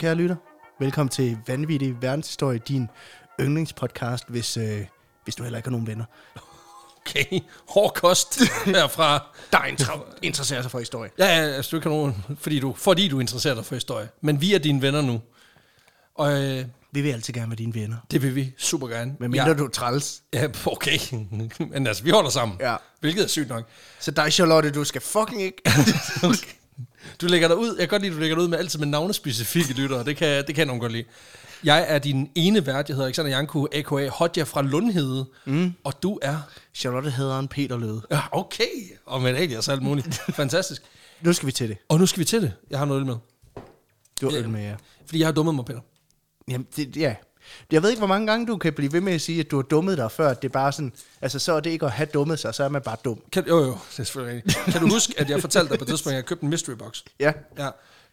kære lytter. Velkommen til Vanvittig Verdenshistorie, din yndlingspodcast, hvis, øh, hvis du heller ikke har nogen venner. Okay, hård kost herfra. Der inter- interesserer sig for historie. Ja, ja, altså du ikke har nogen, fordi du, fordi du interesserer dig for historie. Men vi er dine venner nu. Og øh, Vi vil altid gerne være dine venner. det vil vi super gerne. Men mindre ja, du er træls. Ja, okay. Men altså, vi holder sammen. Ja. Hvilket er sygt nok. Så dig, Charlotte, du skal fucking ikke. Okay. Du lægger dig ud, jeg kan godt lide, at du lægger dig ud med altid med navnespecifikke lyttere. Det kan, det kan nogen godt lide. Jeg er din ene vært, jeg hedder Alexander Janku, a.k.a. Hodja fra Lundhede. Mm. Og du er... Charlotte hedder en Peter Løde. Ja, okay. Og med alias og alt muligt. Fantastisk. Nu skal vi til det. Og nu skal vi til det. Jeg har noget øl med. Du har øl med, ja. Fordi jeg har dummet mig, Peter. Jamen, det, ja. Jeg ved ikke, hvor mange gange du kan blive ved med at sige, at du har dummet dig før. Det er bare sådan, altså så er det ikke at have dummet sig, så er man bare dum. Kan, jo, jo, det er selvfølgelig rigtigt. Kan du huske, at jeg fortalte dig på et tidspunkt, at jeg købte en mystery box? Ja. Ja.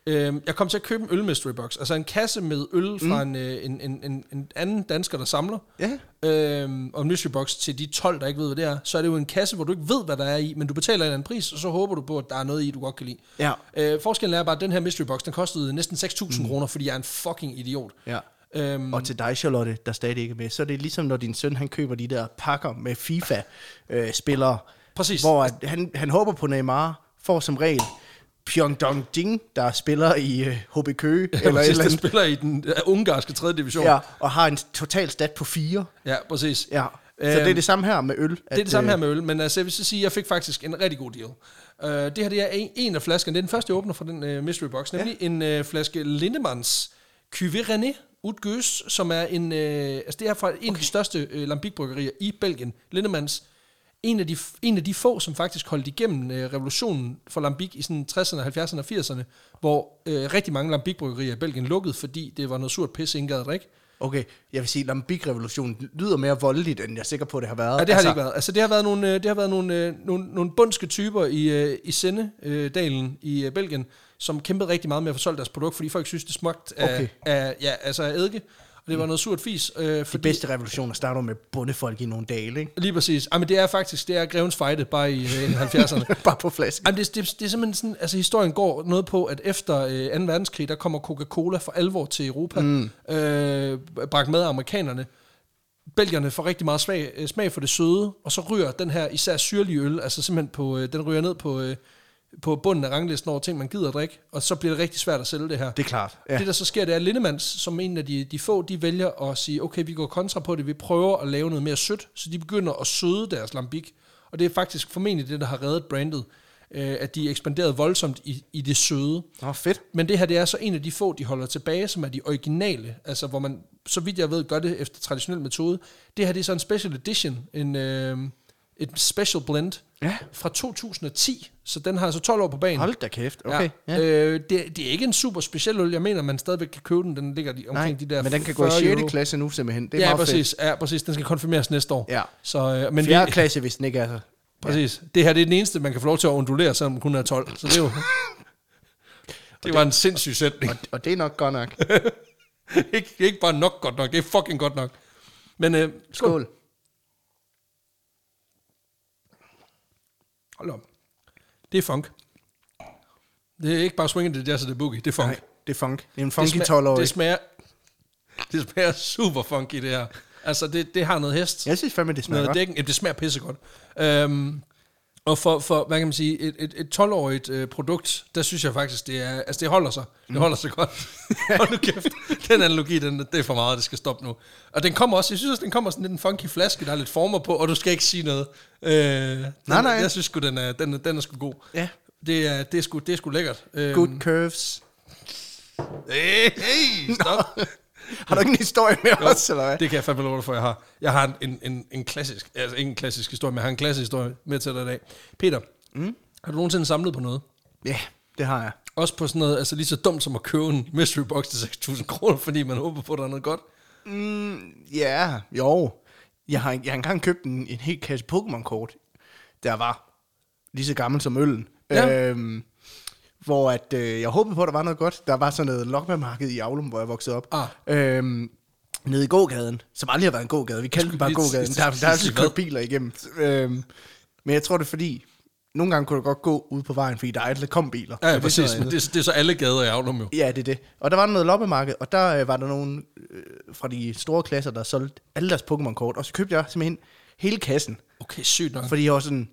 Øhm, jeg kom til at købe en øl mystery box, altså en kasse med øl fra Mm. en, øh, en, en, en, en anden dansker, der samler. Ja. Øhm, og en mystery box til de 12, der ikke ved, hvad det er. Så er det jo en kasse, hvor du ikke ved, hvad der er i, men du betaler en anden pris, og så håber du på, at der er noget i, du godt kan lide. Ja. Øh, forskellen er bare, at den her mystery box, den kostede næsten 6.000 mm. kroner, fordi jeg er en fucking idiot. Ja. Øhm, Og til dig, Charlotte, der stadig ikke er med, så er det ligesom, når din søn han køber de der pakker med FIFA-spillere. Præcis. Hvor at han, han håber på Neymar, får som regel Pyongdong Jing, der spiller i øh, HB Køge, eller eller et eller andet. spiller i den øh, ungarske 3. division. Ja, og har en total stat på fire. ja præcis. Ja. Så det er Øhm, det samme her med øl. Det er det samme her med øl, men altså, jeg vil så sige, at jeg fik faktisk en rigtig god deal. Uh, det her det er en, en af flaskerne, det er den første, jeg åbner fra den uh, mystery box, nemlig ja. en uh, flaske Lindemans Cuvée René Udgøs, som er en, uh, altså det er fra en af de største uh, lambic-bryggerier i Belgien. Lindemans, en af, de, en af de få, som faktisk holdt igennem uh, revolutionen for lambic i sådan 60'erne, 70'erne og 80'erne, hvor uh, rigtig mange lambic-bryggerier i Belgien lukkede, fordi det var noget surt pis, ingen gad at drikke. Okay, jeg vil sige, at Lambic-revolutionen lyder mere voldeligt, end jeg er sikker på, det har været. Ja, det har altså, det ikke været. Altså, det har været nogle, øh, det har været nogle, øh, nogle, nogle bundske typer i, øh, i Senne-dalen i øh, Belgien, som kæmpede rigtig meget med at få solgt deres produkt, fordi folk synes, det smagte af, Okay. af, ja, altså af eddike, og det var noget surt fis. Øh, De fordi, bedste revolutioner starter med bundefolk i nogle dale, ikke? Lige præcis. Ej, men det er faktisk, det er Grevens Fejde, bare i øh, 70'erne. Bare på flasken. Jamen, det, det, det er simpelthen sådan, altså historien går noget på, at efter øh, 2. verdenskrig, der kommer Coca-Cola for alvor til Europa, mm. øh, bragt med af amerikanerne. Belgierne får rigtig meget smag, smag for det søde, og så ryger den her især syrlige øl, altså simpelthen på, øh, den ryger ned på, øh, på bunden af ranglisten over ting, man gider at drikke, og så bliver det rigtig svært at sælge det her. Det er klart. Ja. Det, der så sker, det er, at Lindemans, som en af de, de få, de vælger at sige, okay, vi går kontra på det, vi prøver at lave noget mere sødt, så de begynder at søde deres lambik. Og det er faktisk formentlig det, der har reddet brandet, øh, at de ekspanderede voldsomt i, i det søde. Nå, fedt. Men det her, det er så en af de få, de holder tilbage, som er de originale, altså hvor man, så vidt jeg ved, gør det efter traditionel metode. Det her, det er så en special edition, en, øh, et special blend Ja. fra 2010, så den har altså 12 år på banen. Hold da kæft. Okay. Ja. Ja. Øh, det, det er ikke en super speciel øl. Jeg mener, man stadigvæk kan købe den. Den ligger de, Nej, omkring de der men den kan gå i 40 6. euro. klasse nu simpelthen. Det er ja, meget præcis. Ja, præcis. Den skal konfirmeres næste år. Ja. Så, øh, men fedt. 4. vi, klasse, hvis den ikke er så. præcis. Det her det er den eneste, man kan få lov til at undulere, selvom den kun er 12. Så det er jo... det var en sindssyg sætning. Og, og det er nok godt nok. ikke, ikke bare nok godt nok, det er fucking godt nok. Men øh, skål. Skål. Hold op. Det er funk. Det er ikke bare swinging, det er jazz og det er boogie. Det er funk. Nej, det er funk. Det er en funky smager, 12 år. det smager, det smager super funky, det her. Altså, det, det har noget hest. Jeg synes fandme, det smager noget godt. dækken. Jamen, det smager pissegodt. Øhm, og for, for, hvad kan man sige, et, et, et 12-årigt øh, produkt, der synes jeg faktisk, det er, altså det holder sig. Det Mm. holder sig godt. Hold nu kæft. Den analogi, den, det er for meget, det skal stoppe nu. Og den kommer også, jeg synes også, den kommer sådan lidt en funky flaske, der er lidt former på, og du skal ikke sige noget. Øh, den, Nej, nej. Jeg synes sgu, den er, den, den er sgu god. Ja. Det er, det er, sgu, det er sgu lækkert. Øhm, Good curves. Hey, hey, stop. Har du ikke en historie med os, eller hvad? Det kan jeg fandme love for, jeg har. Jeg har en, en, en, klassisk, altså ikke en klassisk historie, men jeg har en klassisk historie med til dig i dag. Peter, mm? har du nogensinde samlet på noget? Ja, det har jeg. Også på sådan noget, altså lige så dumt som at købe en mystery box til 6.000 kroner, fordi man håber på, at der er noget godt. Mm, ja, jo. Jeg har, jeg har engang købt en, en hel kasse Pokémon-kort, der var lige så gammel som øllen. Ja. Øhm, hvor at, øh, jeg håbede på, at der var noget godt. Der var sådan noget lokmamarked i Aulum, hvor jeg voksede op. Ah. Øhm, nede i gågaden, som aldrig har været en gågade. Vi kaldte den bare gågaden. Der, der er kørt biler igennem. Øhm, men jeg tror, det er fordi, nogle gange kunne du godt gå ud på vejen, fordi der aldrig kom biler. Ja, ja det er præcis. noget det, det er så alle gader i Avlum jo. Ja, det er det. Og der var noget loppemarked, og der øh, var der nogen øh, fra de store klasser, der solgte alle deres Pokémon-kort. Og så købte jeg simpelthen hele kassen, Okay, sygt nok. fordi jeg var sådan,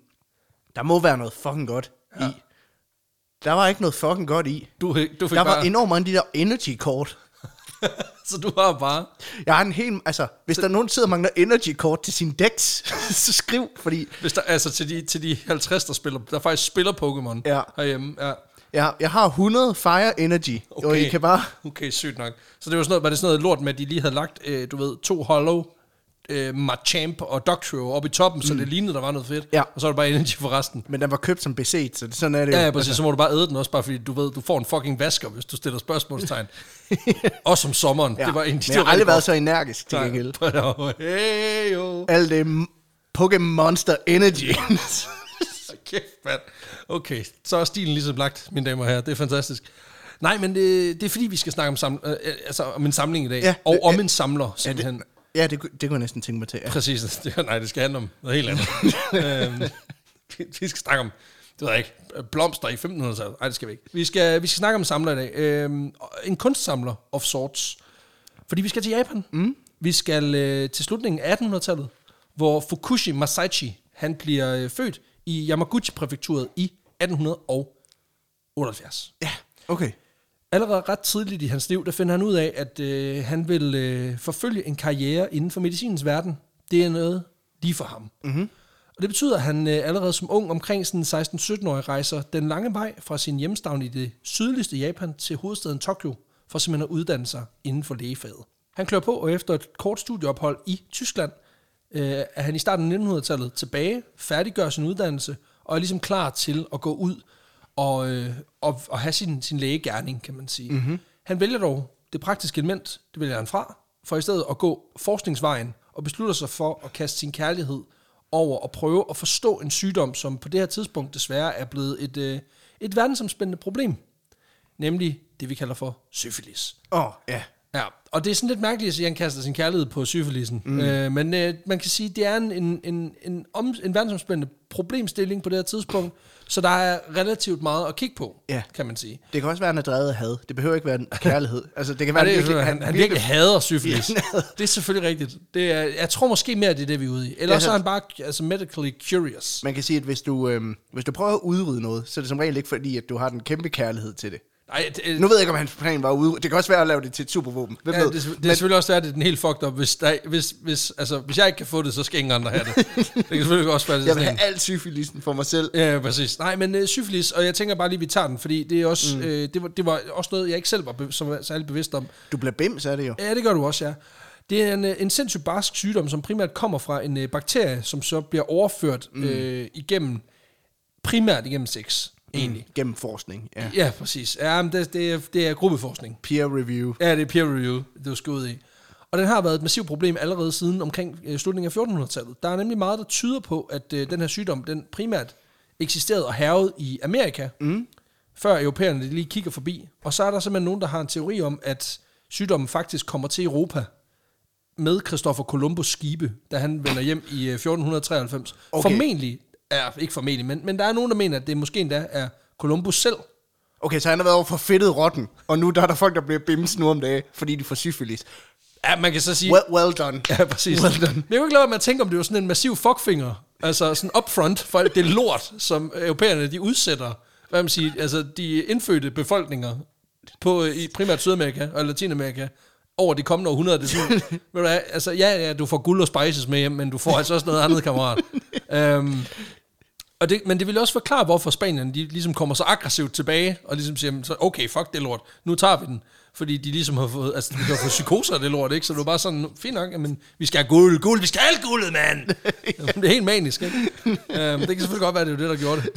der må være noget fucking godt ja. i. Der var ikke noget fucking godt i. Du, du fik Der var bare, enormt mange af de der energy-kort. så du har bare... Jeg har en hel, altså, hvis der er nogen, der sidder og mangler energy-kort til sin decks, så skriv, fordi Hvis der, altså til de, til de 50, der spiller, der faktisk spiller Pokémon Ja. herhjemme. Ja. jeg, jeg har 100 Fire Energy, okay. og I kan bare... Okay, sygt nok. Så det var sådan noget, var det sådan noget lort med, at de lige havde lagt, øh, du ved, to hollow, øh, Machamp og Doctrio op i toppen, mm. så det lignede, der var noget fedt. Ja. Og så var det bare energy for resten. Men den var købt som beset, så det, sådan er det jo. Ja, ja, præcis. Så må du bare æde den også, bare fordi du ved, du får en fucking vasker, hvis du stiller spørgsmålstegn. også om sommeren. Ja. Det var en, Men jeg har aldrig været så energisk til gengæld. Hey, jo. Alt det Pokémon Monster Energy. Kæft, mand. Okay, så er stilen ligesom lagt, mine damer og herrer. Det er fantastisk. Nej, men det, det er fordi, vi skal snakke om, sam, øh, altså, om en samling i dag. Ja, og det- om ja. en samler, ja, simpelthen. det, ja det, det kunne jeg næsten tænke mig til. Ja. Præcis. Det, nej, det skal handle om noget helt andet. øhm, vi- vi skal snakke om, det ved jeg ikke, blomster i 1500-tallet. Nej, det skal vi ikke. Vi skal, vi skal snakke om samler i dag. Øhm, en kunstsamler of sorts. Fordi vi skal til Japan. Mm. Vi skal øh, til slutningen af 1800-tallet, hvor Fukushi Masaichi, han bliver øh, født i Yamaguchi-præfekturet i 1878. ja, okay. Allerede ret tidligt i hans liv, der finder han ud af, at øh, han vil øh, forfølge en karriere inden for medicinens verden. Det er noget lige for ham. Mm-hmm. Og det betyder, at han øh, allerede som ung, omkring sådan 16-17-årig, rejser den lange vej fra sin hjemstavn i det sydligste Japan til hovedstaden Tokyo, for simpelthen at uddanne sig inden for lægefaget. Han klør på, og efter et kort studieophold i Tyskland, øh, er han i starten af 1900-tallet tilbage, færdiggør sin uddannelse, og er ligesom klar til at gå ud og, øh, og, og have sin, sin lægegærning, kan man sige. Mm-hmm. Han vælger dog det praktiske element, det vælger han fra, for i stedet at gå forskningsvejen, og beslutter sig for at kaste sin kærlighed over og prøve at forstå en sygdom, som på det her tidspunkt desværre er blevet et, øh, et verdensomspændende problem. Nemlig det, vi kalder for syfilis. Åh, oh, ja. Ja, og det er sådan lidt mærkeligt at at han kaster sin kærlighed på syfilisen. Mm. Øh, men øh, man kan sige, at det er en, en, en, en, om, en verdensomspændende problemstilling på det her tidspunkt, så der er relativt meget at kigge på, Ja. kan man sige. Det kan også være, at han er drevet af had. Det behøver ikke være en kærlighed. Altså, det kan Ja, være, det er, virkelig, han, han virkelig hader syfilis. Ja, det er selvfølgelig rigtigt. Det er, jeg tror måske mere, det er det, vi er ude i. Eller Ja, så er han bare altså, medically curious. Man kan sige, at hvis du, øhm, hvis du prøver at udrydde noget, så er det som regel ikke fordi, at du har den kæmpe kærlighed til det. Nej, det, Nu ved jeg ikke, om hans plan var at udrydde. Det kan også være at lave det til et supervåben. Hvem Ja, ved? det, det, er selvfølgelig også at det er den helt fucked up. Hvis, der, hvis, hvis, altså, hvis jeg ikke kan få det, så skal ingen andre have det. det kan selvfølgelig også være, det Jeg vil have alt syfilisen for mig selv. Ja, præcis. Nej, men øh, syfilis, og jeg tænker bare lige, vi tager den, fordi det er også, mm. øh, det, var, det var også noget, jeg ikke selv var, be- som var særlig bevidst om. Du bliver bims, er det jo. Ja, det gør du også, ja. Det er en, øh, en sindssygt barsk sygdom, som primært kommer fra en øh, bakterie, som så bliver overført mm. øh, igennem, primært igennem sex, egentlig. Gennem forskning. Ja. Ja, præcis. Ja, men det, det, er, det er gruppeforskning. Peer review. Ja, det er peer review, det skal ud i. Og den har været et massivt problem allerede siden omkring øh, slutningen af 1400-tallet. Der er nemlig meget, der tyder på, at øh, den her sygdom, den primært eksisterede og hervede i Amerika, mm. før europæerne lige kigger forbi. Og så er der simpelthen nogen, der har en teori om, at sygdommen faktisk kommer til Europa med Christopher Columbus skibe, da han vender hjem i øh, 1493. Okay. Formentlig, er ikke formentlig, men, men der er nogen, der mener, at det måske endda er Columbus selv, Okay, så han har været over for fedtet rotten, og nu der er der folk, der bliver bims nu om dagen, fordi de får syfilis. Ja, man kan så sige... Well, well done. Ja, præcis. Well done. Men jeg kunne ikke lade være med at tænke, om det var sådan en massiv fuckfinger. Altså sådan upfront for alt det lort, som europæerne de udsætter, hvad man siger, altså de indfødte befolkninger på i primært Sydamerika og Latinamerika over de kommende århundreder. Det sådan, ved du altså ja, ja, du får guld og spices med hjem, men du får altså også noget andet, kammerat. Um, og det, men det vil også forklare, hvorfor Spanien de ligesom kommer så aggressivt tilbage, og ligesom siger, så, okay, fuck det lort, nu tager vi den. Fordi de ligesom har fået, altså de har fået psykoser det lort, ikke? Så det var bare sådan, fint nok, men vi skal have guld, guld, vi skal have alt guldet, mand! det er helt manisk, ikke? um, det kan selvfølgelig godt være, det er det, der gjorde det.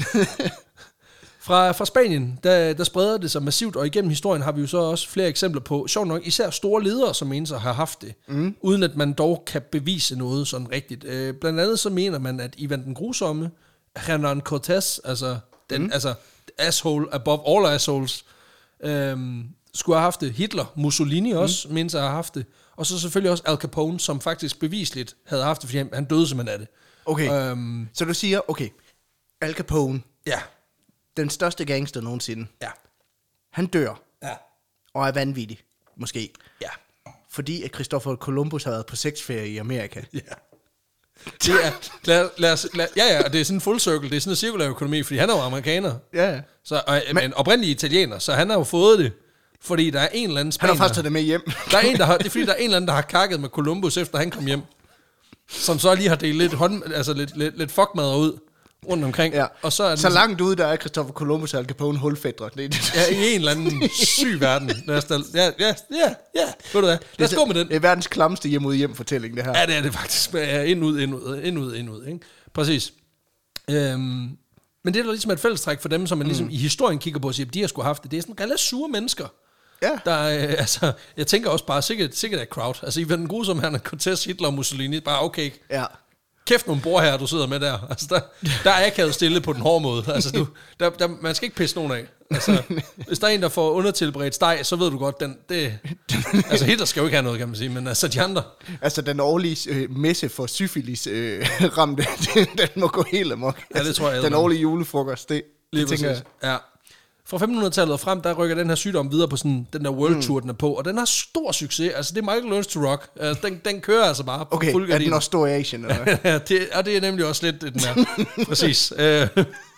Fra, fra Spanien, der, der spreder det sig massivt, og igennem historien har vi jo så også flere eksempler på, sjovt nok, især store ledere, som mener sig har haft det, mm. uden at man dog kan bevise noget sådan rigtigt. Øh, blandt andet så mener man, at Ivan den Grusomme, Hernán Cortés, altså, den, mm. altså asshole above all assholes, øhm, skulle have haft det. Hitler, Mussolini også, mm. mindes at have haft det. Og så selvfølgelig også Al Capone, som faktisk bevisligt havde haft det, fordi han, han døde simpelthen af det. Okay, Øhm, så du siger, okay, Al Capone, Ja. Den største gangster nogensinde. Ja. Han dør Ja. og er vanvittig, måske. Ja. Fordi at Christopher Columbus har været på sexferie i Amerika. Ja. Det er, lad, lad os, lad, ja, ja, og det er sådan en full circle, det er sådan en cirkulær økonomi, fordi han er jo amerikaner, Ja, ja. så, og, men, men oprindelig italiener, så han har jo fået det, fordi der er en eller anden Han spanier, har faktisk taget det med hjem. der er en, der har, det er fordi, der er en eller anden, der har kakket med Columbus, efter han kom hjem, som så lige har delt lidt, hånd, altså lidt, lidt, lidt fuckmad ud rundt omkring, Ja. og så er Så langt ude, der er Christopher Columbus og Al Capone hulfædre. Det, det, ja, i en eller anden syg verden. Lad os, da- ja, ja, ja, ja, ved du hvad, lad os gå med den. Det er verdens klamste hjem ud hjem fortælling, det her. Ja, det er det faktisk. Ja, ind ud, ind ud, ind ud, ind ud. Ikke? Præcis. Øhm, men det er da ligesom et fællestræk for dem, som man ligesom Mm. i historien kigger på og siger, de har sgu haft det. Det er sådan relativt sure mennesker. Ja. Der, øh, altså, jeg tænker også bare, sikkert, sikkert er crowd. Altså, i den grusomme her, Cortez, Hitler og Mussolini, bare okay, Ja. Kæft nogle bord her, du sidder med der. Altså, der, der er akavet stille på den hårde måde. Altså, du, der, der, man skal ikke pisse nogen af. Altså, hvis der er en, der får undertilberedt steg, så ved du godt, den, det, altså Hitler skal jo ikke have noget, kan man sige, men altså de andre, Altså, den årlige øh, messe for syfilis øh, ramte, den, den må gå helt amok. Ja, det tror jeg, Den eddermame. årlige julefrokost, det, Lige det tænker præcis. Ja. Fra 1500-tallet og frem, der rykker den her sygdom videre på sådan, den der world tour, den er på, og den har stor succes. Altså, det er Michael Learns to Rock. Altså, den, den kører altså bare på Okay, fuld er den også stor i Asien, eller ja, det, og det er nemlig også lidt det, den er. præcis. Øh,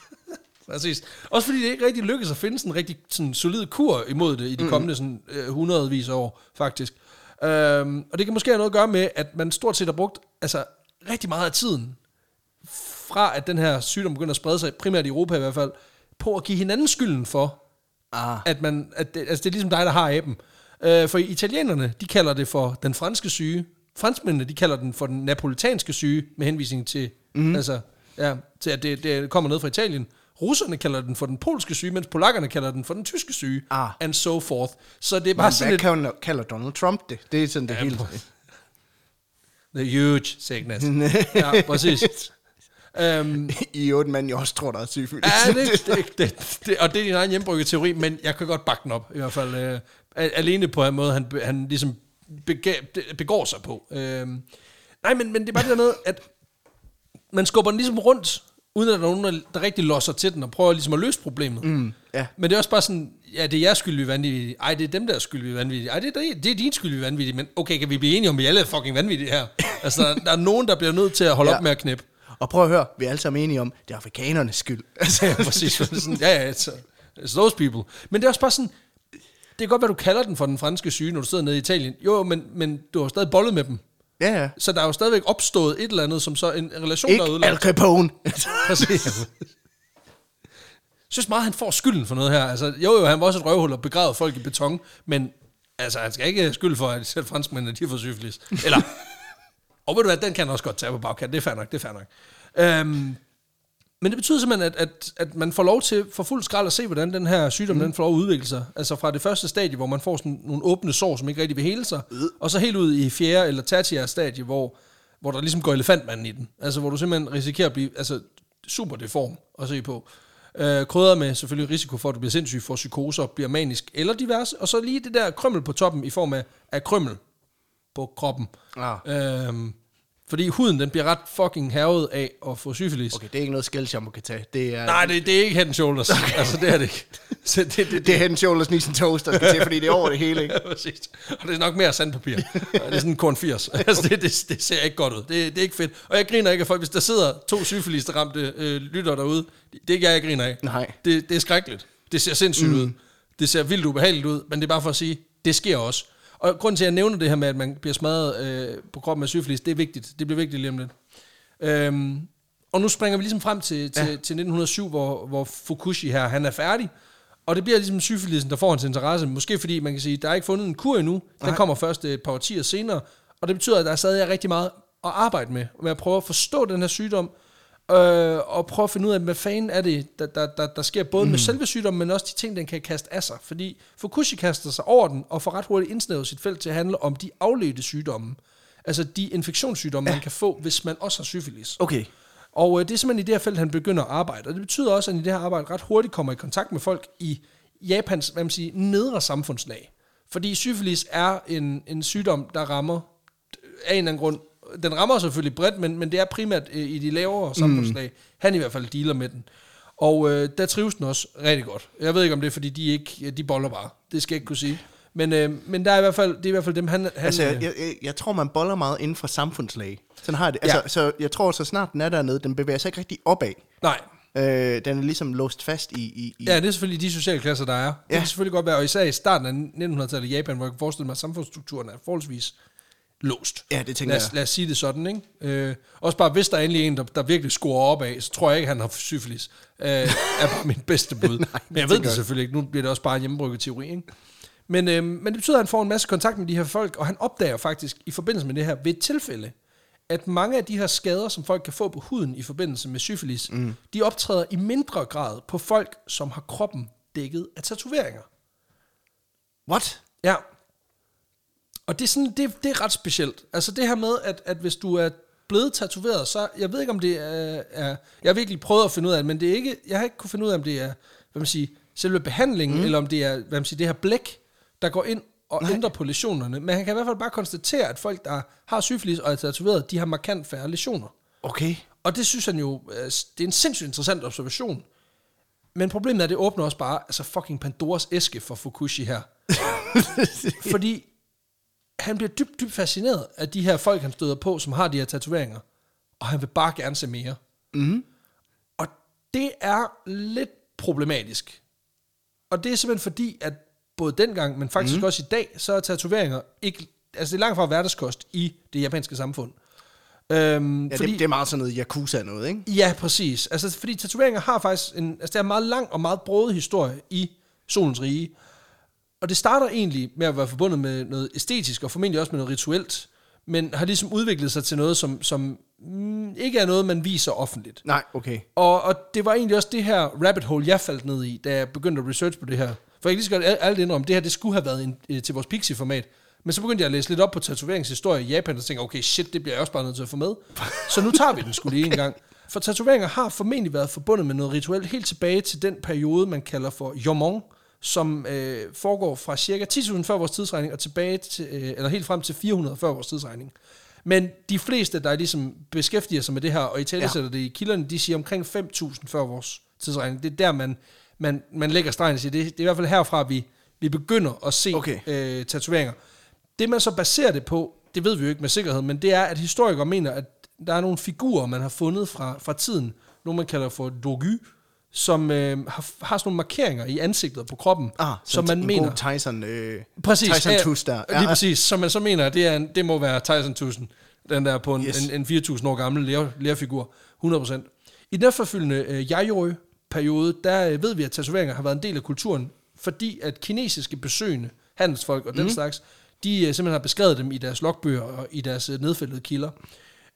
præcis. Også fordi det ikke rigtig lykkes at finde sådan en rigtig sådan, solid kur imod det i de kommende sådan, øh, hundredvis af år, faktisk. Øhm, og det kan måske have noget at gøre med, at man stort set har brugt altså, rigtig meget af tiden, fra at den her sygdom begynder at sprede sig, primært i Europa i hvert fald, på at give hinanden skylden for, Ah. at man, at det, altså det er ligesom dig, der har aben. Øh, for italienerne, de kalder det for den franske syge. Franskmændene, de kalder den for den napolitanske syge, med henvisning til, mm. altså, ja, til at det, det kommer ned fra Italien. Russerne kalder den for den polske syge, mens polakkerne kalder den for den tyske syge, Ah. and so forth. Så det er bare Men sådan hvad lidt... kalder, kalder Donald Trump det? Det er sådan det Ja, hele. The huge sickness. ja, præcis. Um, I otte mand, jeg også tror, der er syfilis. Ja, det, det, det, det, og det er din egen hjembrygget teori, men jeg kan godt bakke den op, i hvert fald. Øh, alene på en måde, han, han ligesom bega, begår sig på. Øh, nej, men, men det er bare det der med, at man skubber den ligesom rundt, uden at der er nogen, der, der rigtig losser til den, og prøver ligesom at løse problemet. Mm, ja. Men det er også bare sådan, ja, det er jeres skyld, vi er vanvittige. Ej, det er dem, der er skyld, vi er vanvittige. Ej, det er, det er din skyld, vi er vanvittige. Men okay, kan vi blive enige om, at vi alle er fucking vanvittige her? Altså, der, der er nogen, der bliver nødt til at holde. Ja. op med at knippe. Og prøv at høre, vi er alle sammen enige om, det er afrikanernes skyld. Altså, Ja, præcis. Sådan, ja, ja, it's, it's those people. Men det er også bare sådan, det kan godt være, du kalder den for den franske syge, når du sidder nede i Italien. Jo, men, men du har stadig bollet med dem. ja, ja. Så der er jo stadigvæk opstået et eller andet, som så en relation, der er Ikke Al ødelagt. Capone. Præcis. Jeg synes meget, han får skylden for noget her. Altså, jo, jo, han var også et røvhul og begravet folk i beton, men altså, han skal ikke skyld for, at selv franskmændene, de fået syfilis. Eller, og ved du hvad, den kan også godt tage på bagkant. Det er fair nok, det er fair nok. Øhm, men det betyder simpelthen, at, at, at man får lov til for fuld skrald at se, hvordan den her sygdom mm. den får lov at udvikle sig. Altså fra det første stadie, hvor man får sådan nogle åbne sår, som ikke rigtig vil hele sig, mm. og så helt ud i fjerde eller tertiære stadie, hvor, hvor der ligesom går elefantmanden i den. Altså hvor du simpelthen risikerer at blive altså, super deform at se på. Øh, krydret med selvfølgelig risiko for, at du bliver sindssyg, får psykoser, bliver manisk eller diverse, og så lige det der krømmel på toppen i form af, af krømmel på kroppen. Ah. Øhm, fordi huden, den bliver ret fucking hervet af at få syfilis. Okay, det er ikke noget skældshammer kan tage. Det er, Nej, det, det er ikke head and shoulders. Okay. Altså, det er det ikke. Så det, det, det, det er head and shoulders, toes, der skal til, fordi det er over det hele, ikke? Ja, præcis. Og det er nok mere sandpapir. Det er sådan en korn 80. Altså, det, det, det ser ikke godt ud. Det, det er ikke fedt. Og jeg griner ikke af folk, hvis der sidder to syfilis ramte øh, lytter derude. Det er ikke jeg, jeg griner af. Nej. Det, det er skrækkeligt. Det ser sindssygt mm. ud. Det ser vildt ubehageligt ud, men det er bare for at sige, det sker også. Og grunden til, at jeg nævner det her med, at man bliver smadret øh, på kroppen af syfilis, det er vigtigt. Det bliver vigtigt lige om lidt. Øhm, og nu springer vi ligesom frem til, til, ja. til 1907, hvor, hvor Fukushi her, han er færdig. Og det bliver ligesom syfilisen, der får hans interesse. Måske fordi man kan sige, der er ikke fundet en kur endnu. Den Nej. kommer først et par årtier senere. Og det betyder, at der er stadig rigtig meget at arbejde med. Med at prøve at forstå den her sygdom. Øh, og prøve at finde ud af, hvad fanden er det, der, der, der, der sker både mm. med selve sygdommen, men også de ting, den kan kaste af sig. Fordi Fukushi kaster sig over den, og får ret hurtigt indsnævet sit felt til at handle om de afledte sygdomme. Altså de infektionssygdomme, ja. man kan få, hvis man også har syfilis. Okay. Og øh, det er simpelthen i det her felt, han begynder at arbejde. Og det betyder også, at han i det her arbejde ret hurtigt kommer i kontakt med folk i Japans, hvad man siger, nedre samfundslag. Fordi syfilis er en, en sygdom, der rammer af en eller anden grund. Den rammer selvfølgelig bredt, men, men det er primært øh, i de lavere samfundslag. Mm. Han i hvert fald dealer med den. Og øh, der trives den også rigtig godt. Jeg ved ikke, om det er, fordi de ikke, ja, de boller bare. Det skal jeg ikke kunne sige. Men, øh, men der er i hvert fald, det er i hvert fald dem, han... han Altså, øh, jeg, jeg, jeg tror, man boller meget inden for samfundslag. Sådan har jeg det. Ja. Altså, så jeg tror, så snart den er dernede, den bevæger sig ikke rigtig opad. nej, Øh, den er ligesom låst fast i... i, i Ja, det er selvfølgelig de sociale klasser, der er. Det Ja. kan selvfølgelig godt være, og især i starten af 1900-tallet i Japan, hvor jeg kan forestille mig, at samfundsstrukturen er forholdsvis låst. Ja, det tænker lad, jeg. lad os sige det sådan, ikke? Øh, også bare, hvis der er endelig en, der, der virkelig scorer op af, så tror jeg ikke, han har syfilis. Øh, er bare min bedste bud. Men jeg ved det jeg. selvfølgelig ikke. Nu bliver det også bare hjemmebrygget teori, ikke? Men, øh, men det betyder, at han får en masse kontakt med de her folk, og han opdager faktisk i forbindelse med det her ved et tilfælde, at mange af de her skader, som folk kan få på huden i forbindelse med syfilis, mm. de optræder i mindre grad på folk, som har kroppen dækket af tatoveringer. What? Ja. Og det er, sådan, det, det er ret specielt. Altså det her med, at, at hvis du er blevet tatoveret, så jeg ved ikke, om det er, er... Jeg har virkelig prøvet at finde ud af det, men det er ikke, jeg har ikke kunne finde ud af, om det er hvad man siger, selve behandlingen, mm. eller om det er hvad man siger, det her blæk, der går ind og Nej. ændrer på lesionerne. Men han kan i hvert fald bare konstatere, at folk, der har syfilis og er tatoveret, de har markant færre lesioner. Okay. Og det synes han jo, øh, det er en sindssygt interessant observation. Men problemet er, at det åbner også bare altså fucking Pandoras æske for Fukushi her. Fordi han bliver dybt, dybt fascineret af de her folk, han støder på, som har de her tatoveringer. Og han vil bare gerne se mere. Mhm. Og det er lidt problematisk. Og det er simpelthen fordi, at både dengang, men faktisk mm. også i dag, så er tatoveringer ikke... Altså det er langt fra hverdagskost i det japanske samfund. Øhm, Ja, det, det er meget sådan noget Yakuza noget, ikke? Ja, præcis. Altså, fordi tatoveringer har faktisk en, altså, det er en meget lang og meget broet historie i Solens Rige. Og det starter egentlig med at være forbundet med noget æstetisk, og formentlig også med noget rituelt, men har ligesom udviklet sig til noget, som, som mm, ikke er noget, man viser offentligt. Nej, okay. Og, og det var egentlig også det her rabbit hole, jeg faldt ned i, da jeg begyndte at research på det her. For jeg kan lige så godt al- alt indrømme, det her det skulle have været en, øh, til vores Pixie-format. Men så begyndte jeg at læse lidt op på tatoveringshistorie i Japan, og tænkte, okay, shit, det bliver jeg også bare nødt til at få med. Så nu tager vi den skulle lige en gang. For tatoveringer har formentlig været forbundet med noget rituelt helt tilbage til den periode, man kalder for Yomon, som øh, foregår fra cirka 10.000 før vores tidsregning og tilbage til, øh, eller helt frem til 400 før vores tidsregning. Men de fleste, der ligesom beskæftiger sig med det her, og i tale Ja. sætter det i kilderne, de siger omkring 5.000 før vores tidsregning. Det er der, man, man, man lægger stregen og siger, det, det er i hvert fald herfra, vi, vi begynder at se Okay. øh, tatoveringer. Det, man så baserer det på, det ved vi jo ikke med sikkerhed, men det er, at historikere mener, at der er nogle figurer, man har fundet fra, fra tiden, nogle man kalder for dogu, som øh, har, har sådan nogle markeringer i ansigtet på kroppen, Ah, som man en mener... God Tyson, øh, Præcis. Tyson ja, Tuss der. Lige præcis. Som man så mener, det, er en, det må være Tyson Tusen, den der på en, Yes. en, en 4.000 år gammel lærer, lærerfigur. 100%. I den efterfølgende øh, Yayoi-periode, der øh, ved vi, at tatoveringer har været en del af kulturen, fordi at kinesiske besøgende, handelsfolk og den Mhm. slags, de øh, simpelthen har beskrevet dem i deres logbøger og i deres øh, nedfældede kilder.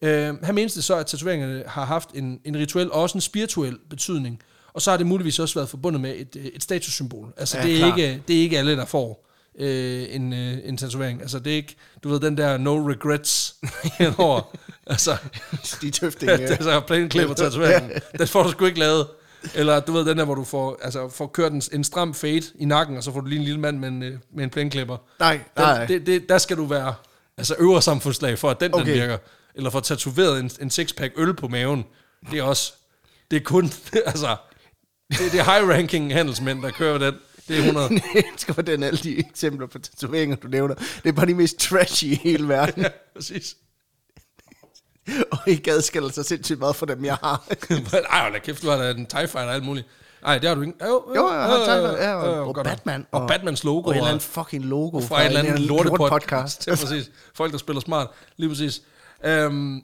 Øh, han menes det så, at tatoveringerne har haft en, en rituel og også en spirituel betydning. Og så har det muligvis også været forbundet med et, øh, et statussymbol. Altså, Ja, det, er ikke, det er ikke alle, der får øh, en, øh, en tatovering. Altså, det er ikke, du ved, den der no regrets henover. altså, Stig Tøfting. det øh. er så plain klipper tatoveringen. Den får du sgu ikke lavet. Eller du ved, den der, hvor du får, altså, får kørt en, en stram fade i nakken, og så får du lige en lille mand med en, øh, med en plænklipper. Nej, nej. Den, det, det, der skal du være altså øvre samfundslag for, at den, okay. Den virker. Eller få tatoveret en, en sixpack øl på maven. Det er også... Det er kun... altså... Det, det er high-ranking handelsmænd, der kører den. Det er 100. Jeg elsker, hvordan alle de eksempler på tatoveringer, du nævner, det er bare de mest trashy i hele verden. ja, præcis. og ikke adskiller sig sindssygt meget for dem, jeg har. Ej, hold da kæft, du har da en TIE Fighter og alt muligt. Nej, det har du ikke. Jo, Jo, jeg har TIE Fighter, ja, og- jo, og. Batman, Og, og- Batmans logo. og en eller anden fucking logo fra en eller anden lortepod- podcast. Ja, præcis. Folk, der spiller smart. Lige præcis. Øhm,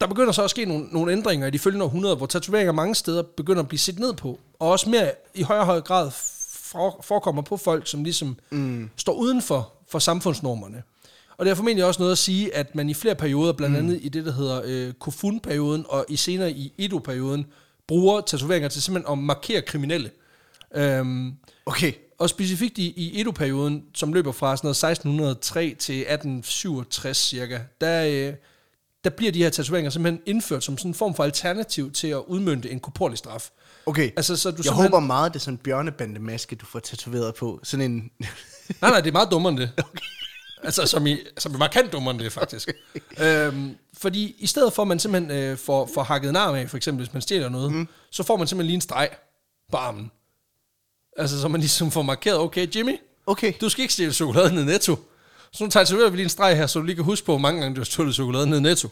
der begynder så at ske nogle, nogle ændringer i de følgende århundreder, hvor tatoveringer mange steder begynder at blive set ned på, og også mere i højere og højere grad for, forekommer på folk, som ligesom mm. står uden for, for samfundsnormerne. Og det er formentlig også noget at sige, at man i flere perioder, blandt andet i det, der hedder øh, Kofun-perioden, og i senere i Edo-perioden, bruger tatoveringer til simpelthen at markere kriminelle. Øhm, Okay, og specifikt i, i Edo-perioden, som løber fra sådan noget 1603 til 1867 cirka, der, øh, der bliver de her tatoveringer simpelthen indført som sådan en form for alternativ til at udmønte en korporlig straf. okay. Altså, så du jeg håber meget, det er sådan en bjørnebandemaske, du får tatoveret på. Sådan en... Nej, nej, det er meget dummere end det. Okay. Altså, som i, som i markant dummere end det, faktisk. øhm, fordi i stedet for, at man simpelthen øh, får, får hakket en arm af, for eksempel, hvis man stjæler noget, mm. så får man simpelthen lige en streg på armen. Altså, så man ligesom får markeret, okay, Jimmy, Okay. du skal ikke stjæle chokolade ned i netto. Så nu tatoverer vi lige en streg her, så du lige kan huske på, hvor mange gange du har stjålet chokolade ned i netto.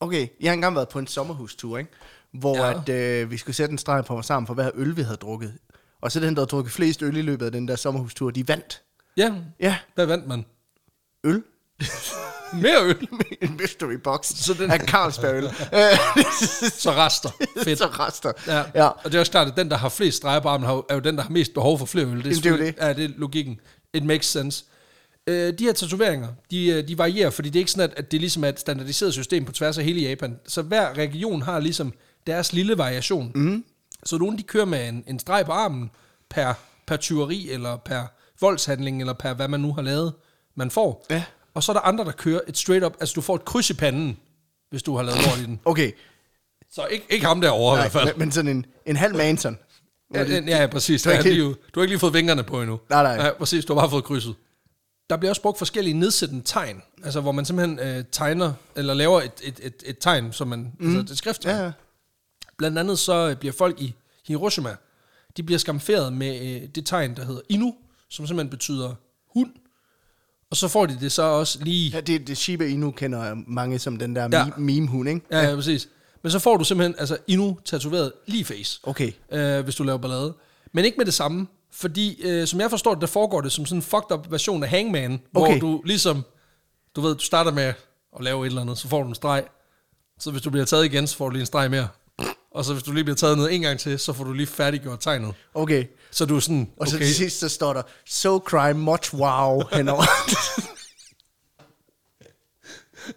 Okay, jeg har engang været på en sommerhustur, ikke? Hvor Ja. at, øh, vi skulle sætte en streg på os sammen for hver øl, vi havde drukket. Og så den, der havde drukket flest øl i løbet af den der sommerhustur, de vandt. Ja, Ja, hvad vandt man? øl. Mere øl. en mystery box. Så den- af Carlsberg øl. Så rester. Fedt. så rester. Ja. ja. Og det er også klart, at den, der har flest streger på armen, er jo den, der har mest behov for flere øl. Det er, Jamen, det er selvfølgelig- Ja, det er logikken. It makes sense. Øh, de her tatoveringer, de, øh, de varierer, fordi det er ikke sådan, at, at det ligesom er et standardiseret system på tværs af hele Japan. Så hver region har ligesom deres lille variation. Mm. Så nogle de kører med en, en streg på armen per, per tyveri, eller per voldshandling, eller per hvad man nu har lavet, man får. Ja. Og så er der andre, der kører et straight up, altså du får et kryds i panden, hvis du har lavet lort i den. Okay, Så ikke, ikke ham derovre i Nej, hvert fald. men, men sådan en, en halv manson. Ja, ja, ja, præcis. Du har Ja, ikke jo, du har ikke lige fået vingerne på endnu. Nej, nej. Ja, præcis. Du har bare fået krydset. Der bliver også brugt forskellige nedsættende tegn. Altså, hvor man simpelthen øh, tegner, eller laver et, et, et, et tegn, som man, mm. altså et skrifttegn. Ja, ja. Blandt andet så øh, bliver folk i Hiroshima, de bliver skamferet med øh, det tegn, der hedder Inu, som simpelthen betyder hund. Og så får de det så også lige... ja det, det Shiba Inu kender mange som den der Ja. ja. meme-hund, ikke? Ja, ja, præcis. Men så får du simpelthen altså Inu tatoveret lige face. Okay. øh, hvis du laver ballade. Men ikke med det samme, fordi øh, som jeg forstår det, der foregår det som sådan en fucked up version af Hangman, hvor Okay. du ligesom, du ved, du starter med at lave et eller andet, så får du en streg. Så hvis du bliver taget igen, så får du lige en streg mere. Og så hvis du lige bliver taget ned en gang til, så får du lige færdiggjort tegnet. Okay. Så du er sådan, Og så til sidst, så står der, so cry much wow henover.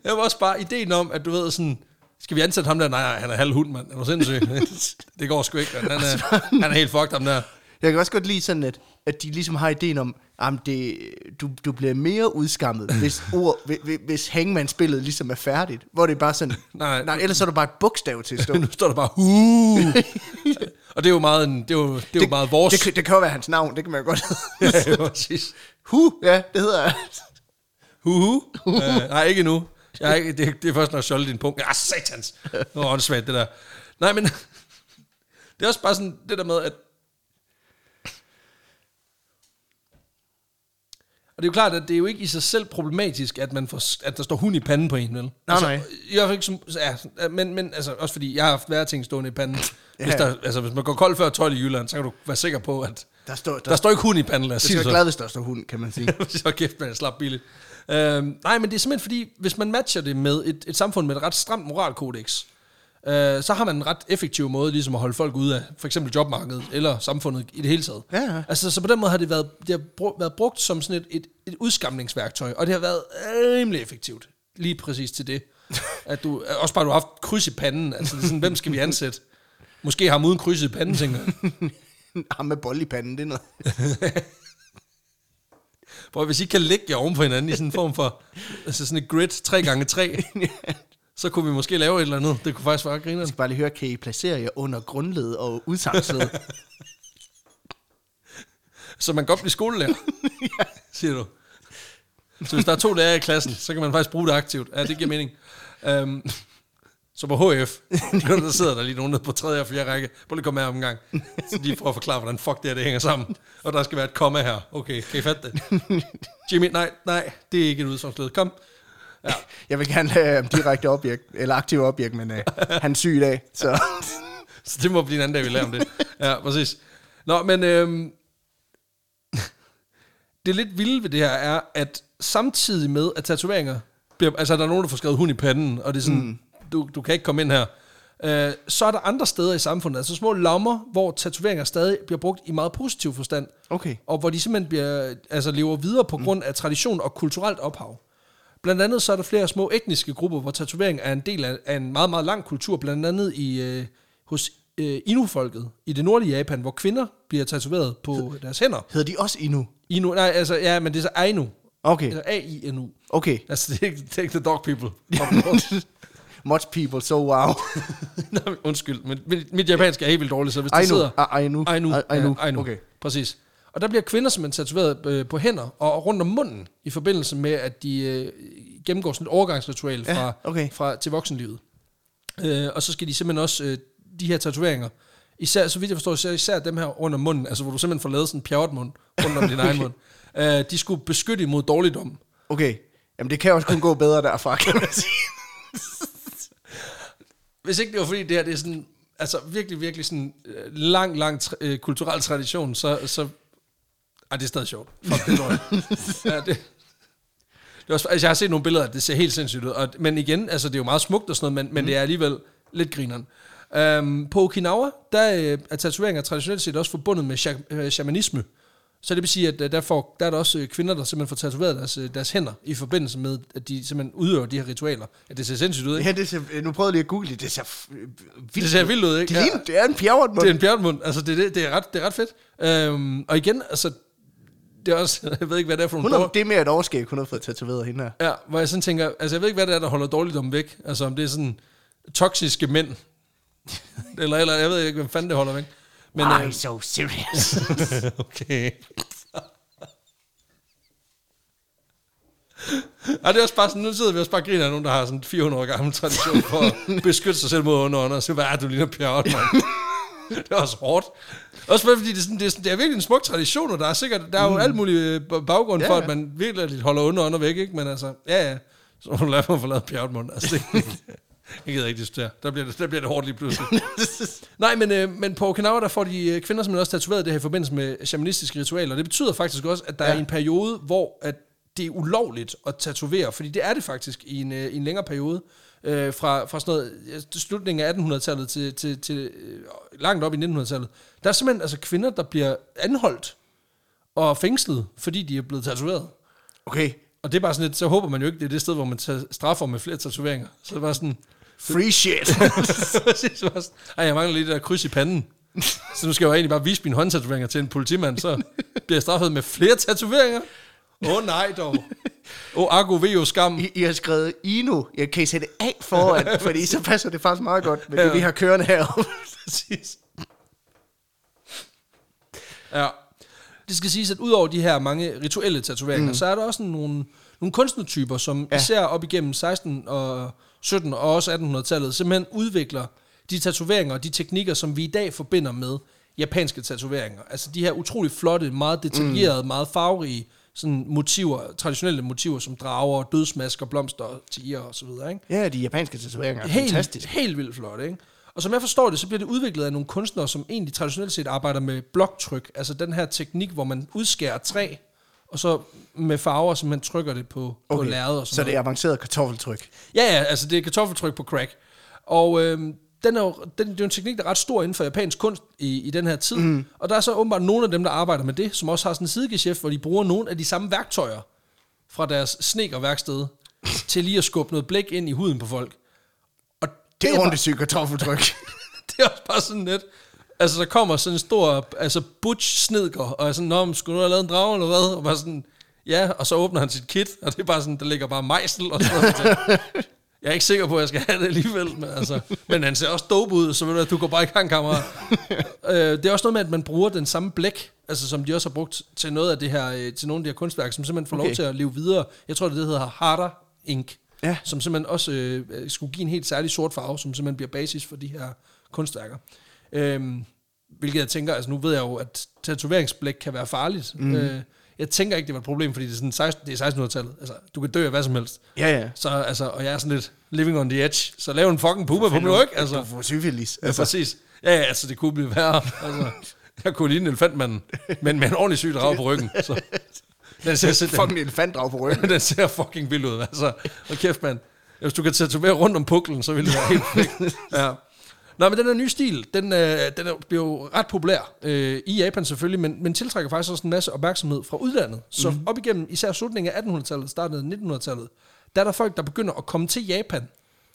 jeg var også bare ideen om, at du ved sådan, skal vi ansætte ham der? Nej, nej, han er halv hund, mand. Er du sindssyg? det går sgu ikke. Han er, han er helt fucked, ham der. Jeg kan også godt lide sådan, at, at de ligesom har ideen om, at det, du, du bliver mere udskammet, hvis, ord, hvis, hvis Hangman-spillet ligesom er færdigt. Hvor det er bare sådan, Nej. nej ellers er der bare et bogstav til at stå. nu står der bare, hu. Og det er jo meget, en, det er jo, det er jo meget vores. Det, kan- det kan jo være hans navn, det kan man jo godt ja, ja, præcis. Hu, ja, det hedder Huhu. Uh, nej, ikke nu. Jeg er ikke, det, det er først, når jeg skjolder din punkt. Ja, satans. Det var åndssvagt, det der. Nej, men det er også bare sådan det der med, at det er jo klart, at det er jo ikke i sig selv problematisk, at, man får, at der står hund i panden på en, vel? altså, nej. I hvert fald ikke som, ja, men, men altså, også fordi jeg har haft værre ting stående i panden. Ja. Hvis, der, altså, hvis man går koldt før 12 i Jylland, så kan du være sikker på, at Der står, der, der står ikke hund i panden, lad os jeg sige er det så så. glad, hvis der står hund, kan man sige. så kæft, man slap billigt. Øhm, nej, men det er simpelthen fordi, hvis man matcher det med et, et samfund med et ret stramt moralkodex, øh, så har man en ret effektiv måde ligesom at holde folk ude af for eksempel jobmarkedet eller samfundet i det hele taget. Ja, ja. Altså, så på den måde har det været, det har bru- været brugt som sådan et, et, et udskamningsværktøj, og det har været rimelig effektivt. Lige præcis til det. At du, også bare, du har haft kryds i panden. Altså, sådan, hvem skal vi ansætte? Måske har ham uden kryds i panden, tænker jeg. Ham med bold i panden, det er noget. For hvis I kan lægge jer oven på hinanden i sådan en form for, altså sådan et grid 3x3, så kunne vi måske lave et eller andet. Det kunne faktisk være grineren. Jeg skal bare lige høre, kan I placere jer under grundled og udsagsled? Så man godt blive skolelærer, siger du. Så hvis der er to lærere i klassen, så kan man faktisk bruge det aktivt. Ja, det giver mening. Um, så på HF, der sidder der lige nogen på tredje og fjerde række. Prøv lige at komme med om en gang. Så de prøver at forklare, hvordan fuck det her det hænger sammen. Og der skal være et komma her. Okay, kan I fatte det? Jimmy, nej, nej, det er ikke et udsagsled. Kom. Ja. Jeg vil gerne have ham direkte objekt, eller aktiv objekt, men uh, han er syg i dag, så... Så det må blive en anden dag, vi lærer om det. Ja, præcis. Nå, men øhm, det lidt vilde ved det her er, at samtidig med, at tatoveringer bliver, altså der er nogen, der får skrevet hund i panden, og det er sådan, mm. du, du kan ikke komme ind her. Øh, så er der andre steder i samfundet, altså små lommer, hvor tatoveringer stadig bliver brugt i meget positiv forstand. Okay. Og hvor de simpelthen bliver, altså lever videre på grund af tradition og kulturelt ophav. Blandt andet så er der flere små etniske grupper, hvor tatovering er en del af, af en meget, meget lang kultur, blandt andet i, øh, hos øh, Inu-folket i det nordlige Japan, hvor kvinder bliver tatoveret på deres hænder. Hedder de også Inu? Inu, nej, altså, ja, men det er så Ainu. Okay, Eller A-I-N-U. okay. Altså, det er, ikke, det ikke the dog people. Much people, so wow. Nej, undskyld, men mit, mit japansk er helt vildt dårligt, så hvis der Ainu. sidder... A- Ainu. Ainu. A- Ainu. Ainu. Okay. Præcis. Og der bliver kvinder simpelthen tatoveret øh, på hænder og rundt om munden, i forbindelse med, at de øh, gennemgår sådan et overgangsritual fra, Ja, okay. fra, til voksenlivet. Øh, og så skal de simpelthen også, øh, de her tatoveringer, især, så vidt jeg forstår, især, især dem her under munden, altså hvor du simpelthen får lavet sådan en pjavret mund rundt om din egen mund, øh, de skulle beskytte imod dårligdom. Okay. Jamen, det kan også kun gå bedre derfra, kan man sige. Hvis ikke det var fordi det her, det er sådan, altså virkelig, virkelig sådan øh, lang, lang tra- øh, kulturel tradition, så, så ej, det er stadig sjovt. Fuck, det tror jeg. ja, det, det også, altså, jeg har set nogle billeder, det ser helt sindssygt ud. Og, men igen, altså, det er jo meget smukt og sådan noget, men, men det er alligevel lidt grineren. Um, på Okinawa, der øh, er tatoveringer traditionelt set også forbundet med øh, shamanisme. Så det vil sige, at øh, der, får, der er der også øh, kvinder, der simpelthen får tatoveret deres, deres hænder i forbindelse med, at de simpelthen udøver de her ritualer. Ja, det ser sindssygt ud, ikke? Ja, det ser, nu prøvede jeg lige at google det. Det ser vildt Det ser vildt ud, ikke? Det, ligner, det er en pjavret Det er en bjørnmund. Altså, det, det, det, er ret, det er ret fedt. Um, og igen, altså, det er også, jeg ved ikke, hvad det er for nogle Hun har, det er mere et overskæg, hun har fået tatoveret hende her. Ja, hvor jeg sådan tænker, altså jeg ved ikke, hvad det er, der holder dårligdom væk. Altså om det er sådan toksiske mænd. eller, eller jeg ved ikke, hvem fanden det holder væk. Men, Why øh, so serious? okay. Ej, det er også bare sådan, nu sidder vi også bare og griner af nogen, der har sådan 400 år gammel tradition for at beskytte sig selv mod underånder, og så hvad er du lige pjørret, mand. det er også hårdt. Også fordi det er, sådan, det, er sådan, det er virkelig en smuk tradition, og der er sikkert, der er jo alt muligt øh, baggrund Ja, for, at man virkelig holder underånder væk, ikke? Men altså, ja, ja. Så må du lade mig få lavet pjørret mund. Altså, det, jeg gider ikke diskutere. Der bliver det, der bliver det hårdt lige pludselig. Nej, men, øh, men på Okinawa, der får de øh, kvinder simpelthen også tatoveret det her i forbindelse med shamanistiske ritualer. Det betyder faktisk også, at der. Ja. er en periode, hvor at det er ulovligt at tatovere, fordi det er det faktisk i en, øh, i en længere periode. Øh, fra, fra sådan noget, slutningen af 1800-tallet til, til, til øh, langt op i 1900-tallet. Der er simpelthen altså kvinder, der bliver anholdt og fængslet, fordi de er blevet tatoveret. Okay. Og det er bare sådan lidt, så håber man jo ikke, det er det sted, hvor man tager straffer med flere tatoveringer. Så det var sådan, Free shit. Præcis, var sådan, Ej, jeg mangler lige det der kryds i panden. Så nu skal jeg jo egentlig bare vise mine håndtatoveringer til en politimand, så bliver jeg straffet med flere tatoveringer. Åh oh, nej dog. Åh, oh, Argo Veo skam. I, I har skrevet Ino. Jeg kan I sætte af foran, fordi så passer det faktisk meget godt med det, vi har kørende heroppe. Præcis. Ja. Det skal siges, at udover de her mange rituelle tatoveringer, mm. så er der også nogle, nogle kunstnertyper, som ja. Ja. især op igennem 16 og 17 og også 1800-tallet, simpelthen udvikler de tatoveringer og de teknikker, som vi i dag forbinder med japanske tatoveringer. Altså de her utrolig flotte, meget detaljerede, mm. meget farverige sådan motiver, traditionelle motiver, som drager, dødsmasker, blomster, tiger og så videre, ikke? Ja, de japanske tatoveringer er helt, fantastiske. Helt vildt flot, ikke? Og som jeg forstår det, så bliver det udviklet af nogle kunstnere, som egentlig traditionelt set arbejder med bloktryk. Altså den her teknik, hvor man udskærer træ, og så med farver, som man trykker det på, okay. på lærred og sådan Så noget. det er avanceret kartoffeltryk. Ja, ja, altså det er kartoffeltryk på crack. Og øhm, den er jo, den, det er jo en teknik, der er ret stor inden for japansk kunst i, i den her tid. Mm. Og der er så åbenbart nogle af dem, der arbejder med det, som også har sådan en sidegeschæft, hvor de bruger nogle af de samme værktøjer fra deres snekerværksted til lige at skubbe noget blæk ind i huden på folk. Og Det er bare- ordentligt sygt kartoffeltryk. det er også bare sådan lidt... Altså, der kommer sådan en stor, altså butch snedker, og er sådan, Nå, skulle du have lavet en drage eller hvad? Og bare sådan, ja, og så åbner han sit kit, og det er bare sådan, der ligger bare mejsel og sådan noget. Jeg er ikke sikker på, at jeg skal have det alligevel, men, altså, men han ser også dope ud, så ved du, at du går bare i gang, kammerat. øh, det er også noget med, at man bruger den samme blæk, altså som de også har brugt til noget af det her, øh, til nogle af de her kunstværker, som simpelthen får okay. lov til at leve videre. Jeg tror, det, det hedder Harder Ink, Ja. som simpelthen også øh, skulle give en helt særlig sort farve, som simpelthen bliver basis for de her kunstværker. Øhm, hvilket jeg tænker, altså nu ved jeg jo, at tatoveringsblæk kan være farligt. Mm. Øh, jeg tænker ikke, det var et problem, fordi det er, sådan 16, det er 1600-tallet. Altså, du kan dø af hvad som helst. Ja, ja. Så, altså, og jeg er sådan lidt living on the edge. Så lav en fucking puma på mig, ikke? Altså, Du får syfilis. ja, præcis. Ja, ja, altså, det kunne blive værre. Altså, jeg kunne ligne elefantmanden, men med en ordentlig syg drag på ryggen. Så. Den ser, den, Fucking elefantdrag på ryggen. den ser fucking vild ud. Altså, og kæft, mand. Hvis du kan tatovere rundt om puklen, så vil det være helt perfekt. Ja. Nå, men den her nye stil, den, øh, den er, bliver jo ret populær øh, i Japan selvfølgelig, men, men tiltrækker faktisk også en masse opmærksomhed fra udlandet. Så mm. op igennem især slutningen af 1800-tallet, starten af 1900-tallet, der er der folk, der begynder at komme til Japan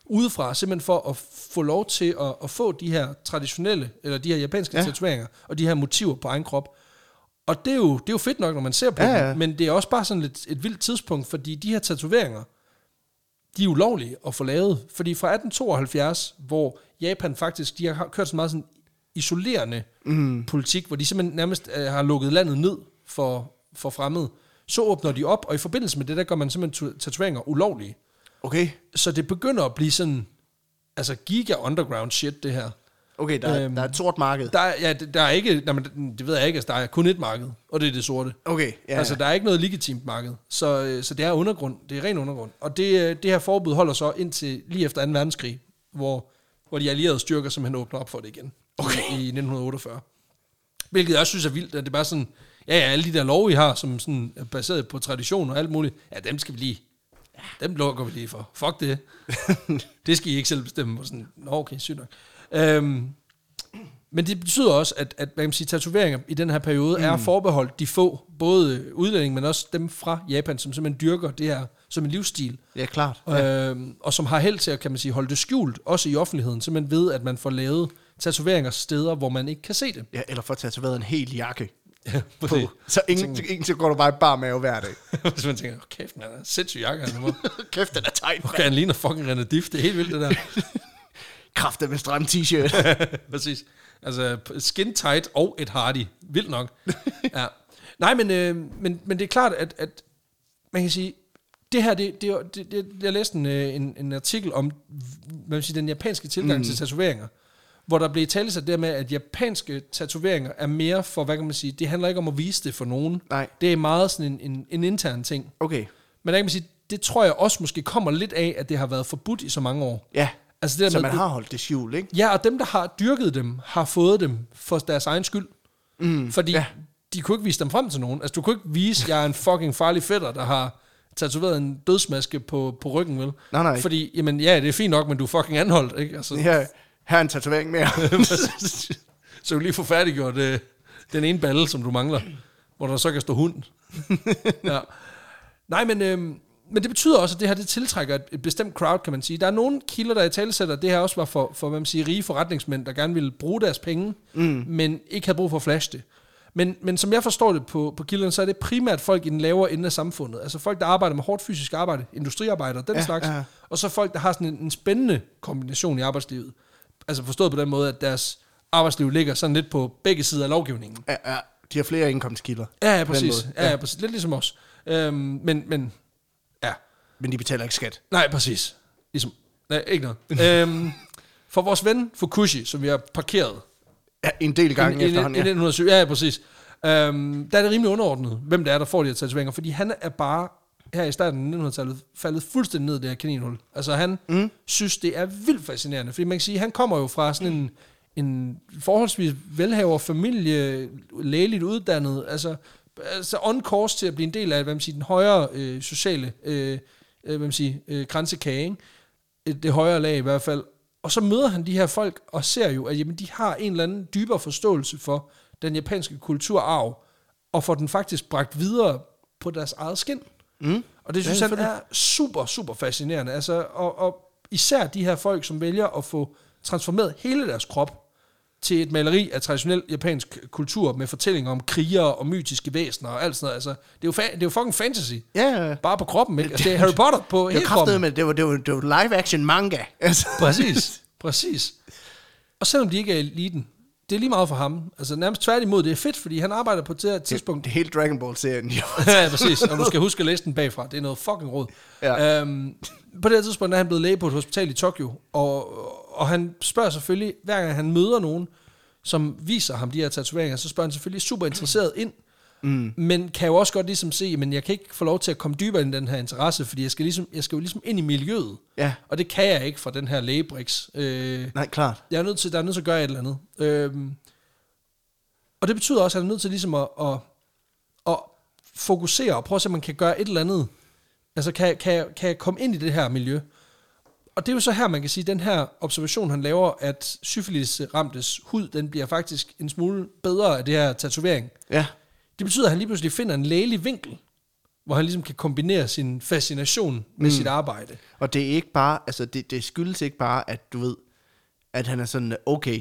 udefra, simpelthen for at få lov til at, at få de her traditionelle, eller de her japanske ja. Tatoveringer, og de her motiver på egen krop. Og det er, jo, det er jo fedt nok, når man ser på ja, ja. dem, men det er også bare sådan lidt et vildt tidspunkt, fordi de her tatoveringer, de er ulovlige at få lavet. Fordi fra 1872, hvor Japan faktisk, de har kørt sådan meget sådan isolerende mm. politik, hvor de simpelthen nærmest øh, har lukket landet ned for, for fremmede, så åbner de op, og i forbindelse med det, der gør man simpelthen tatoveringer ulovlige. Okay. Så det begynder at blive sådan, altså giga underground shit, det her. Okay, der, øhm, der er et sort marked. Der, er- ja, der er ikke, nej, men det ved jeg ikke, altså, der er kun et marked, og det er det sorte. Okay, ja, altså, der er ikke noget legitimt marked, så, øh, så det er undergrund, det er ren undergrund. Og det, øh, det her forbud holder så indtil lige efter 2. verdenskrig, hvor, hvor de allierede styrker simpelthen åbner op for det igen okay. i, i 1948. Hvilket jeg også synes er vildt, at det er bare sådan, ja, ja, alle de der love, I har, som sådan er baseret på tradition og alt muligt, ja, dem skal vi lige, dem lukker vi lige for. Fuck det. det skal I ikke selv bestemme. Og sådan, Nå, okay, sygt nok. Øhm, men det betyder også, at, at hvad kan man sige, tatoveringer i den her periode mm. er forbeholdt de få, både udlændinge, men også dem fra Japan, som simpelthen dyrker det her som en livsstil. ja, klart. Ja. Øhm, og som har held til at, kan man sige, holde det skjult, også i offentligheden, simpelthen ved, at man får lavet tatoveringer steder, hvor man ikke kan se det. Ja, eller at tatoveret en hel jakke Ja, på. Så ingen, ingen, så går du bare i bar mave hver dag. Hvis man tænker, oh, kæft, man er sindssyg jakke, han. Kæft, den er tight. Okay, han ligner fucking René Diff, det er helt vildt det der. Kræfter med stram t-shirt. Præcis. Altså skin tight og et hardy. Vildt nok. ja. Nej, men, øh, men, men det er klart, at, at man kan sige, det her, det, det, det, det jeg læste en, øh, en, en artikel om man siger, den japanske tilgang mm. til tatoveringer, hvor der blev talt sig der med, at japanske tatoveringer er mere for, hvad kan man sige, det handler ikke om at vise det for nogen. Nej. Det er meget sådan en, en, en intern ting. Okay, Men der kan man sige, det tror jeg også måske kommer lidt af, at det har været forbudt i så mange år. ja. Altså det der Så med, man har holdt det skjult, ikke? Ja, og dem, der har dyrket dem, har fået dem for deres egen skyld. Mm, Fordi ja. ja. de kunne ikke vise dem frem til nogen. Altså, du kunne ikke vise, at jeg er en fucking farlig fætter, der har tatoveret en dødsmaske på, på ryggen, vel? Nej, nej. Fordi, jamen, ja, det er fint nok, men du er fucking anholdt, ikke? Altså, Her, her er en tatovering mere. så du lige få færdiggjort øh, den ene balle, som du mangler, hvor der så kan stå hund. ja. Nej, men, øh, men det betyder også, at det her det tiltrækker et, et bestemt crowd, kan man sige. Der er nogle kilder, der i talesætter, at det her også var for, for hvad man siger, rige forretningsmænd, der gerne ville bruge deres penge, mm. men ikke havde brug for at flashe det. Men, men som jeg forstår det på, på kilderne, så er det primært folk i den lavere ende af samfundet. Altså folk, der arbejder med hårdt fysisk arbejde, industriarbejdere, den Ja, slags. ja. Og så folk, der har sådan en, en spændende kombination i arbejdslivet. Altså forstået på den måde, at deres arbejdsliv ligger sådan lidt på begge sider af lovgivningen. ja, ja, de har flere indkomstkilder. Ja, ja, præcis. Ja, ja, præcis. Lidt ligesom os. Øhm, men, men. Men de betaler ikke skat. Nej, præcis. Ligesom, nej, ikke noget. øhm, for vores ven Fukushi, som vi har parkeret Ja, en del gange i efterhånden, ja. 1907, ja, ja, præcis. Øhm, der er det rimelig underordnet, hvem det er, der får de her tatoveringer, fordi han er bare her i starten af 1900-tallet faldet fuldstændig ned i det her kaninhul. Altså han mm. synes, det er vildt fascinerende, fordi man kan sige, han kommer jo fra sådan en, en forholdsvis velhaver familie, lægeligt uddannet, altså, altså on course til at blive en del af, hvad man siger, den højere øh, sociale øh, øh, hvad man siger, øh, grænsekage, ikke? Et- det højere lag i hvert fald. Og så møder han de her folk og ser jo, at jamen, de har en eller anden dybere forståelse for den japanske kulturarv, og får den faktisk bragt videre på deres eget skin. Mm. Og det synes ja, han er super, super fascinerende. Altså, og, og især de her folk, som vælger at få transformeret hele deres krop til et maleri af traditionel japansk kultur med fortællinger om krigere og mytiske væsener og alt sådan noget. Altså, det er jo, fa- det er jo fucking fantasy. Ja, ja. Bare på kroppen, ikke? Altså, det er Harry Potter på Det hele kroppen. med, det var, det var, det var live action manga. Altså. Præcis, præcis. Og selvom de ikke er eliten, det er lige meget for ham. Altså nærmest tværtimod, det er fedt, fordi han arbejder på det her tidspunkt. Det er hele Dragon Ball-serien. jo. ja, præcis. Og du skal huske at læse den bagfra. Det er noget fucking råd. Ja. Øhm, på det her tidspunkt er han blevet læge på et hospital i Tokyo, og, og han spørger selvfølgelig, hver gang han møder nogen, som viser ham de her tatoveringer, så spørger han selvfølgelig super interesseret ind, mm. men kan jo også godt ligesom se, men jeg kan ikke få lov til at komme dybere ind i den her interesse, fordi jeg skal, ligesom, jeg skal jo ligesom ind i miljøet, Ja. og det kan jeg ikke fra den her lægebriks. Øh, Nej, klart. jeg er nødt til, der er nødt til at gøre et eller andet. Øhm, og det betyder også, at han er nødt til ligesom at, at, at fokusere og prøve at se, om man kan gøre et eller andet. Altså, kan, kan, kan jeg komme ind i det her miljø? Og det er jo så her, man kan sige, at den her observation, han laver, at syfilis ramtes hud, den bliver faktisk en smule bedre af det her tatovering. Ja. Det betyder, at han lige pludselig finder en lægelig vinkel, hvor han ligesom kan kombinere sin fascination med mm. sit arbejde. Og det er ikke bare, altså det, det skyldes ikke bare, at du ved, at han er sådan, okay,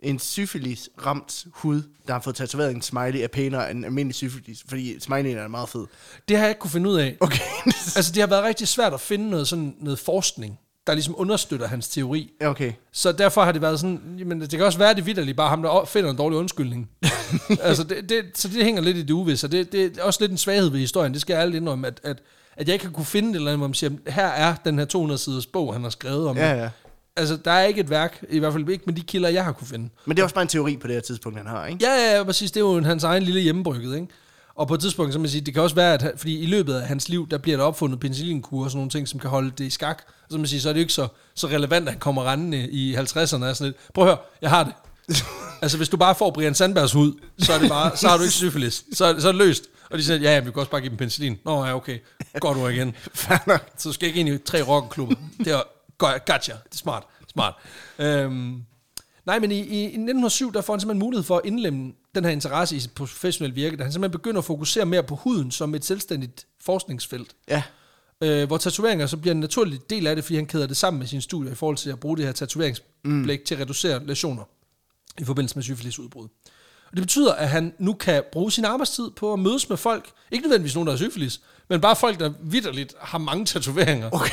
en syfilis ramt hud, der har fået tatoveret en smiley, er pænere end en almindelig syfilis, fordi smileyen er meget fed. Det har jeg ikke kunne finde ud af. Okay. Altså, det har været rigtig svært at finde noget, sådan, noget forskning, der ligesom understøtter hans teori. Okay. Så derfor har det været sådan, jamen, det kan også være, at det vidderligt bare ham, der finder en dårlig undskyldning. altså, det, det, så det hænger lidt i det uvisse, og det, det er også lidt en svaghed ved historien, det skal jeg ærligt indrømme, at, at, at jeg ikke har kunne finde et eller andet, hvor man siger, her er den her 200-siders bog, han har skrevet om Ja, ja. Altså, der er ikke et værk, i hvert fald ikke med de kilder, jeg har kunne finde. Men det er også bare en teori på det her tidspunkt, han har, ikke? Ja, ja, ja, præcis. Det er jo hans egen lille hjemmebrygget, ikke? Og på et tidspunkt, så man sige, det kan også være, at han, fordi i løbet af hans liv, der bliver der opfundet penicillinkur og sådan nogle ting, som kan holde det i skak. Og så man sige, så er det jo ikke så, så relevant, at han kommer rendende i 50'erne og sådan lidt. Prøv at høre, jeg har det. altså, hvis du bare får Brian Sandbergs hud, så er det bare, så har du ikke syfilis. Så, så er det løst. Og de siger, ja, ja, vi kan også bare give dem penicillin. Nå, ja, okay. Godt ord igen. Så du skal ikke ind i tre rockerklubber. Det er gotcha. Det er smart. Smart. Øhm, nej, men i, i, i 1907, der får han simpelthen mulighed for at indlemme den her interesse i sit professionelle virke, da han simpelthen begynder at fokusere mere på huden som et selvstændigt forskningsfelt. Ja. Øh, hvor tatoveringer så bliver en naturlig del af det, fordi han kæder det sammen med sine studier i forhold til at bruge det her tatoveringsblæk mm. til at reducere lesioner i forbindelse med syfilisudbrud. Og det betyder, at han nu kan bruge sin arbejdstid på at mødes med folk, ikke nødvendigvis nogen, der har syfilis, men bare folk, der vidderligt har mange tatoveringer. Okay.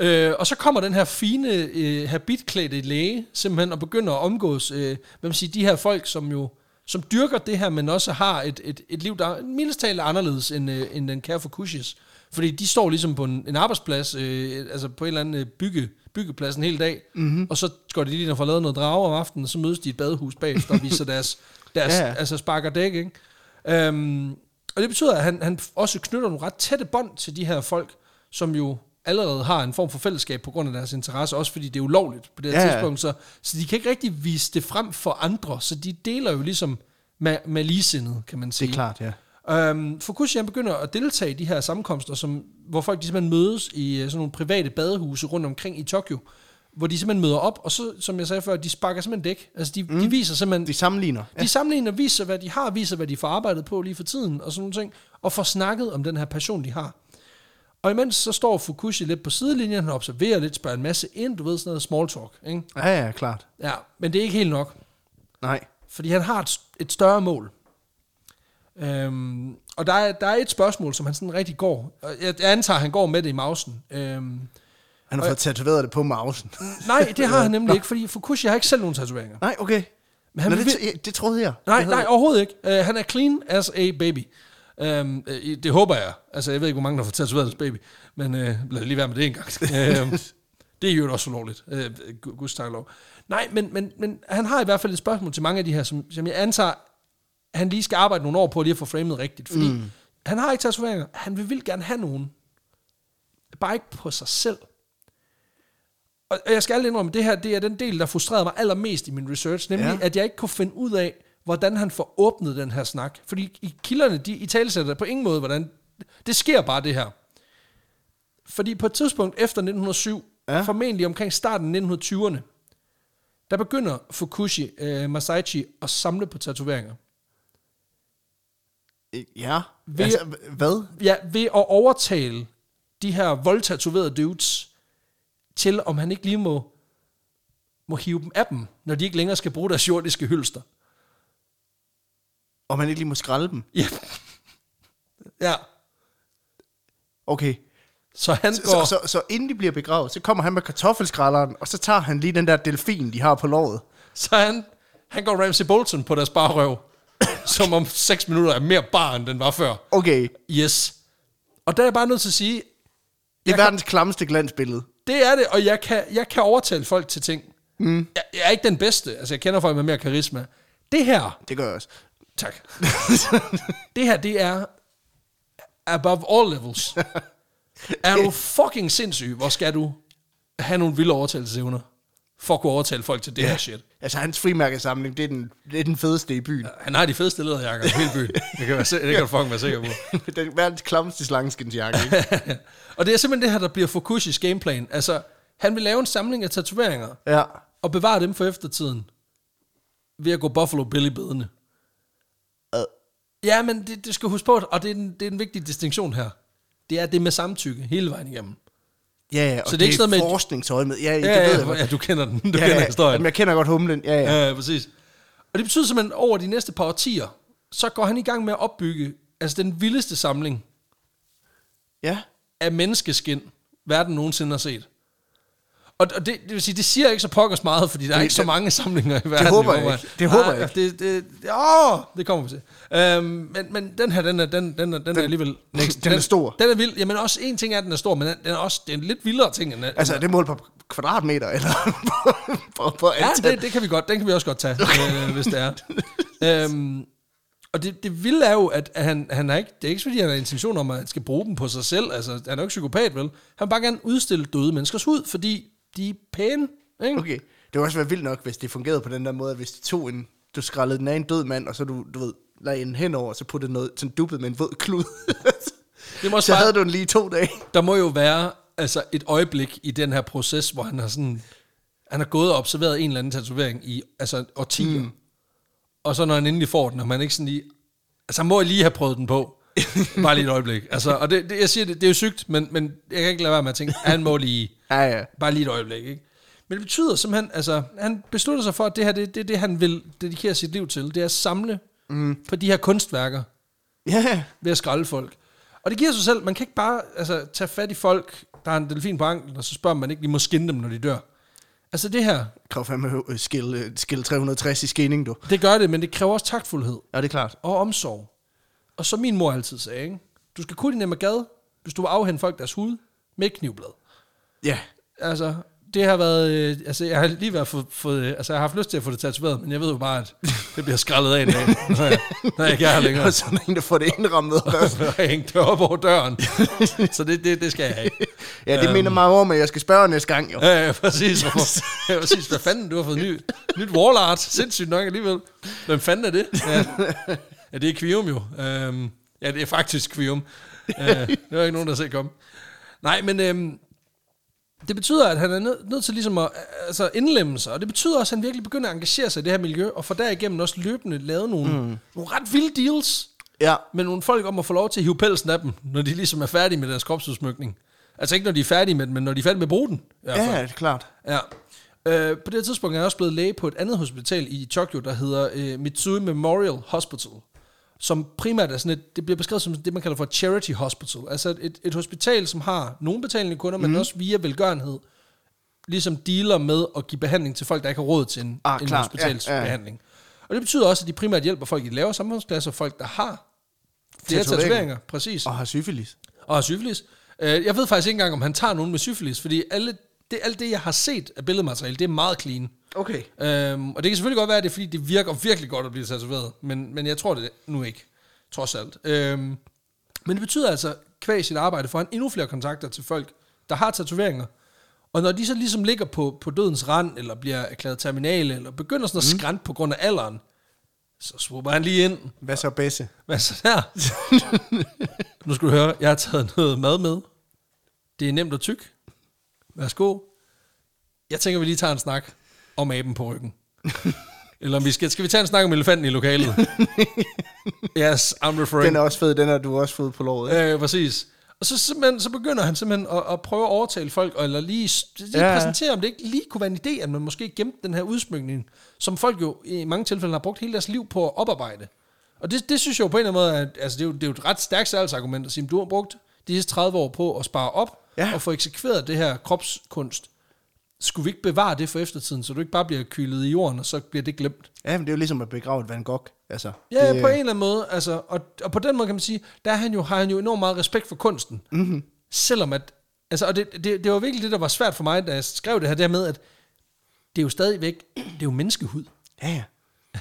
Øh, og så kommer den her fine, øh, habitklædte læge simpelthen og begynder at omgås, øh, hvad man siger, de her folk, som jo som dyrker det her, men også har et, et, et liv, der er mildest talt anderledes end, øh, end den kære for Kushis. Fordi de står ligesom på en, en arbejdsplads, øh, altså på en eller anden øh, bygge, byggeplads en hel dag, mm-hmm. og så går de lige ind og får lavet noget drage om aftenen, og så mødes de i et badehus bagefter og viser deres, deres Ja, ja, ja. ja. altså sparker dæk, ikke? Øhm, og det betyder, at han, han også knytter nogle ret tætte bånd til de her folk, som jo allerede har en form for fællesskab på grund af deres interesse, også fordi det er ulovligt på det her Ja, tidspunkt, så, så de kan ikke rigtig vise det frem for andre, så de deler jo ligesom med, med ligesindet, kan man sige. Det er klart, ja. Øhm, Fukushi han begynder at deltage i de her sammenkomster, som, hvor folk de simpelthen mødes i øh, sådan nogle private badehuse rundt omkring i Tokyo, hvor de simpelthen møder op, og så, som jeg sagde før, de sparker simpelthen dæk. Altså de, mm. de viser simpelthen, De sammenligner. ja. de sammenligner, viser hvad de har, viser hvad de får arbejdet på lige for tiden, og sådan nogle ting, og får snakket om den her passion, de har. Og imens så står Fukushi lidt på sidelinjen, han observerer lidt, spørger en masse ind, du ved sådan noget small talk, ikke? Ja, ja, klart. Ja, men det er ikke helt nok. Nej. Fordi han har et, et større mål. Øhm, og der er, der er et spørgsmål, som han sådan rigtig går. og Jeg, jeg antager, han går med det i mausen. Øhm, Han har fået tatoveret det på mausen. nej, det har han nemlig ikke, fordi Fukushi har ikke selv nogen tatoveringer. Nej, okay. Men han Nå, vil, det, det, troede jeg. nej, nej, overhovedet ikke. Uh, han er clean as a baby. Um, uh, det håber jeg. Altså, jeg ved ikke, hvor mange, der får tatoveret baby. Men uh, lad lige være med det en gang. uh, det er jo også ulovligt. Uh, Guds lov. Nej, men, men, men han har i hvert fald et spørgsmål til mange af de her, som, som jeg antager, han lige skal arbejde nogle år på lige at få framet rigtigt. Fordi mm. han har ikke tatoveringer. Han vil vildt gerne have nogen. Bare ikke på sig selv. Og jeg skal aldrig indrømme, det her det er den del, der frustrerede mig allermest i min research, nemlig ja. at jeg ikke kunne finde ud af, hvordan han får åbnet den her snak. Fordi i kilderne, de i talesætter på ingen måde, hvordan... Det sker bare det her. Fordi på et tidspunkt efter 1907, Ja. ja. formentlig omkring starten af 1920'erne, der begynder Fukushi øh, Masaichi at samle på tatoveringer. Ja. Ved- Altså, hvad? Ja, ved at overtale de her voldtatoverede dudes til, om han ikke lige må, må hive dem af dem, når de ikke længere skal bruge deres jordiske hylster. Om man ikke lige må skralde dem. Ja. ja. Okay. Så han Så, går... så, så, så inden de bliver begravet, så kommer han med kartoffelskralderen, og så tager han lige den der delfin, de har på låret. Så han, han går Ramsey Bolton på deres barrøv, som om 6 minutter er mere bar, end den var før. Okay. Yes. Og der er jeg bare nødt til at sige, Det er kan- verdens klammeste glansbillede. det er det, og jeg kan, jeg kan overtale folk til ting. Mm. Jeg, jeg er ikke den bedste, altså jeg kender folk med mere karisma. Det her, Det gør jeg også. Tak. det her, det er above all levels. er du fucking sindssyg, hvor skal du have nogle vilde overtagelsesevner, for at kunne overtale folk til det her shit. Altså, hans frimærkesamling, det er den, det er den fedeste i byen. Han har de fedeste lederjakker i hele byen. Det kan, være, det kan du fucking være sikker på. det er verdens klammeste slangeskinsjakke, ikke? Og det er simpelthen det her, der bliver Fukushis gameplan. Altså, han vil lave en samling af tatoveringer, ja. og bevare dem for eftertiden, ved at gå Buffalo Billy bedende. Ja, men det, det skal huske på, og det er, en, det er en vigtig distinktion her. Det er det med samtykke hele vejen igennem. Ja, ja, og Så det, det er ikke sådan forskningsøje med. Ja, Ja, det ja, ved jeg ja, godt. ja, du kender den. Du ja, kender ja. historien. Jamen, jeg kender godt humlen. Ja, ja. Ja, ja, præcis. Og det betyder simpelthen, at over de næste par årtier, så går han i gang med at opbygge altså den vildeste samling ja. af menneskeskin, verden nogensinde har set. Og, og det, det vil sige, det siger ikke så pokkers meget, fordi der er Det- ikke så det- mange samlinger i verden. håber i jeg ikke. Det håber jeg Det, det, det, åh, det kommer vi til. Øhm, men, men den her, den er, den, den er, den er alligevel... den er stor. Den er vild. Jamen også en ting er, at den er stor, men den, den er også det er en lidt vildere ting. End, Altså, det mål på kvadratmeter, eller på, på, på Ja, antal? det, det kan vi godt. Den kan vi også godt tage, okay. øh, hvis det er. øhm, og det, det vilde er jo, at han, han har ikke, det er ikke fordi, han har intention om, at han skal bruge dem på sig selv. Altså, han er jo ikke psykopat, vel? Han vil bare gerne udstille døde menneskers hud, fordi de er pæne. Ikke? Okay. Det ville også være vildt nok, hvis det fungerede på den der måde, at hvis de tog en, du skrællede den af en død mand, og så du, du ved, lagde en henover, og så puttede noget sådan duppet med en våd klud. Det må også så bare, havde du den lige to dage. der må jo være altså, et øjeblik i den her proces, hvor han har sådan, han har gået og observeret en eller anden tatovering i altså, årtier. Mm. Og så når han endelig får den, og man ikke sådan lige, altså han må lige have prøvet den på. Bare lige et øjeblik. Altså, og det, det, jeg siger, det, det er jo sygt, men, men jeg kan ikke lade være med at tænke, han må lige, Ja, ja. bare lige et øjeblik, ikke? Men det betyder simpelthen, altså, han beslutter sig for, at det her, det, det er det, han vil dedikere sit liv til. Det er at samle mm. på de her kunstværker Ja, ved at skralde folk. Og det giver sig selv, man kan ikke bare altså, tage fat i folk, der har en delfin på anklen, og så spørger man ikke, de må skinne dem, når de dør. Altså det her, krav fandme øh, skill, øh, skill 360 i skinning, du. det gør det, men det kræver også taktfuldhed Ja, det er klart. og omsorg. Og som min mor altid sagde, ikke? du skal kunne din gade, hvis du vil afhænde folk deres hud med knivblad. Ja, Altså, det har været, øh, altså jeg har lige været fået, fået, øh, altså jeg har haft lyst til at få det tatoveret, men jeg ved jo bare, at det bliver skrællet af en dag, når jeg, når jeg ikke er her længere. og sådan en, der får det indrammet. Og hængt det op over døren. Så det, det, det skal jeg have. ja, det minder mig om, at jeg skal spørge næste gang, jo. Ja, ja, præcis. Hvorfor? Ja, præcis. Hvad fanden, du har fået ny, nyt wall art. Sindssygt nok alligevel. Hvem fanden er det? Ja, ja det er Quium jo. Øhm, ja, det er faktisk Quium. Ja, det var ikke nogen, der set komme. Nej, men øhm, det betyder, at han er nødt nød til ligesom at altså indlemme sig, og det betyder også, at han virkelig begynder at engagere sig i det her miljø, og for derigennem også løbende lavet nogle, mm. nogle ret vilde deals Ja, med nogle folk om at få lov til at hive pelsen af dem, når de ligesom er færdige med deres kropsudsmykning. Altså ikke når de er færdige med den, men når de er færdige med at bruge den. i hvert fald. ja, det er klart. Ja. Øh, på det her tidspunkt er jeg også blevet læge på et andet hospital i Tokyo, der hedder øh, Mitsui Memorial Hospital, som primært er sådan et, det bliver beskrevet som det, man kalder for charity hospital. Altså et, et hospital, som har nogle betalende kunder, mm. men også via velgørenhed, ligesom dealer med at give behandling til folk, der ikke har råd til en, Ah, en hospitalsbehandling. Og det betyder også, at de primært hjælper folk i lavere samfundsklasser, folk, der har flere Tatoveringer. tatoveringer, præcis Og har syfilis. og har syfilis. Øh, jeg ved faktisk ikke engang, om han tager nogen med syfilis, fordi alle, det, alt det, jeg har set af billedmateriale, det er meget clean. Okay. Øhm, og det kan selvfølgelig godt være, at det er, fordi det virker virkelig godt at blive tatoveret, men, men jeg tror det nu ikke, trods alt. Øhm, men det betyder altså, kvæg sit arbejde, får han endnu flere kontakter til folk, der har tatoveringer. Og når de så ligesom ligger på, på dødens rand, eller bliver erklæret terminale, eller begynder sådan at skrænte på grund af alderen, så swooper han lige ind, Hvad så, Besse? hvad så der? nu skal du høre, jeg har taget noget mad med. Det er nemt og tyk. Værsgo. Jeg tænker, vi lige tager en snak om aben på ryggen. Eller om vi skal, skal vi tage en snak om elefanten i lokalet? yes, I'm referring. Den er også fed, den har du også fået på låret. ikke? Øh, præcis. Og så, simpelthen, så begynder han simpelthen at, at prøve at overtale folk, eller lige, lige Ja, præsentere, om det ikke lige kunne være en idé, at man måske gemte den her udsmykning, som folk jo i mange tilfælde har brugt hele deres liv på at oparbejde. Og det, det synes jeg jo på en eller anden måde, at altså, det, er jo, det er jo et ret stærkt salgsargument at sige, at du har brugt de sidste 30 år på at spare op, Ja. og få eksekveret det her kropskunst. Skulle vi ikke bevare det for eftertiden, så du ikke bare bliver kylet i jorden, og så bliver det glemt? Ja, men det er jo ligesom at begrave et Van Gogh. Altså, Ja, det, på en eller anden måde. Altså, og, og på den måde kan man sige, der er han jo, har han jo enormt meget respekt for kunsten. Mm-hmm. Selvom at, altså, og det, det, det var virkelig det, der var svært for mig, da jeg skrev det her, der med, at det er jo stadigvæk, det er jo menneskehud. Ja, ja.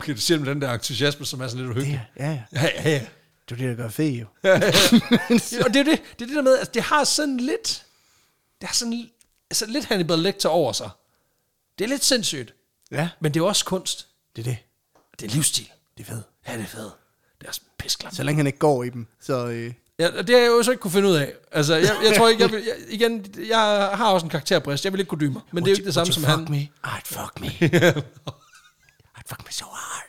Okay, du siger med den der entusiasme, som er sådan lidt uhyggelig. er, ja, ja. Ja, ja, ja. Det er det, der gør fed, jo. og det er det, det, er det der med, at det har sådan lidt, det har sådan altså lidt Hannibal Lecter over sig. Det er lidt sindssygt, Ja, men det er jo også kunst. det er det. Det er livsstil. Det er fedt. Ja, det er fedt. Det er også pisklamt. Så længe han ikke går i dem, så... Øh, Ja, og det har jeg jo så ikke kunne finde ud af. Altså, jeg, jeg tror ikke, jeg, vil, jeg, igen, jeg har også en karakterbrist. Jeg vil ikke kunne dybe mig. Men det er jo ikke det samme som han. fuck me? I'd fuck me. I'd fuck me so hard.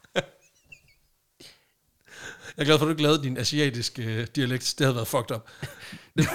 Jeg er glad for, at du ikke lavede din asiatiske øh, dialekt. Det havde været fucked up.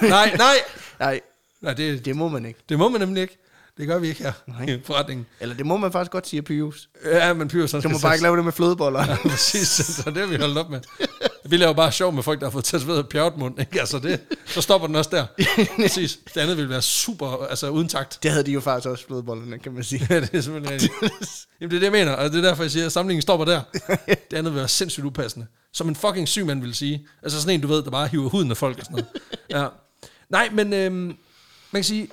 nej, nej. Nej, Nej, det, det må man ikke. det må man nemlig ikke. Det gør vi ikke her Nej. i forretningen. Eller det må man faktisk godt sige, Pius. Ja, men Pyrus, Du må bare ikke lave det med flødeboller. Ja, præcis, så det har vi holdt op med. Vi laver bare sjov med folk, der har fået tatoveret pjerretmund, ikke? Altså det, så stopper den også der. Præcis. Det andet vil være super, altså uden takt. Det havde de jo faktisk også flødebollerne, kan man sige. Ja, det er simpelthen rigtigt. Jamen, det er det, jeg mener, og det er derfor, jeg siger, at samlingen stopper der. Det andet vil være sindssygt upassende. Som en fucking syg mand ville sige. Altså sådan en, du ved, der bare hiver huden af folk og sådan noget. Ja. Nej, men øhm, man kan sige,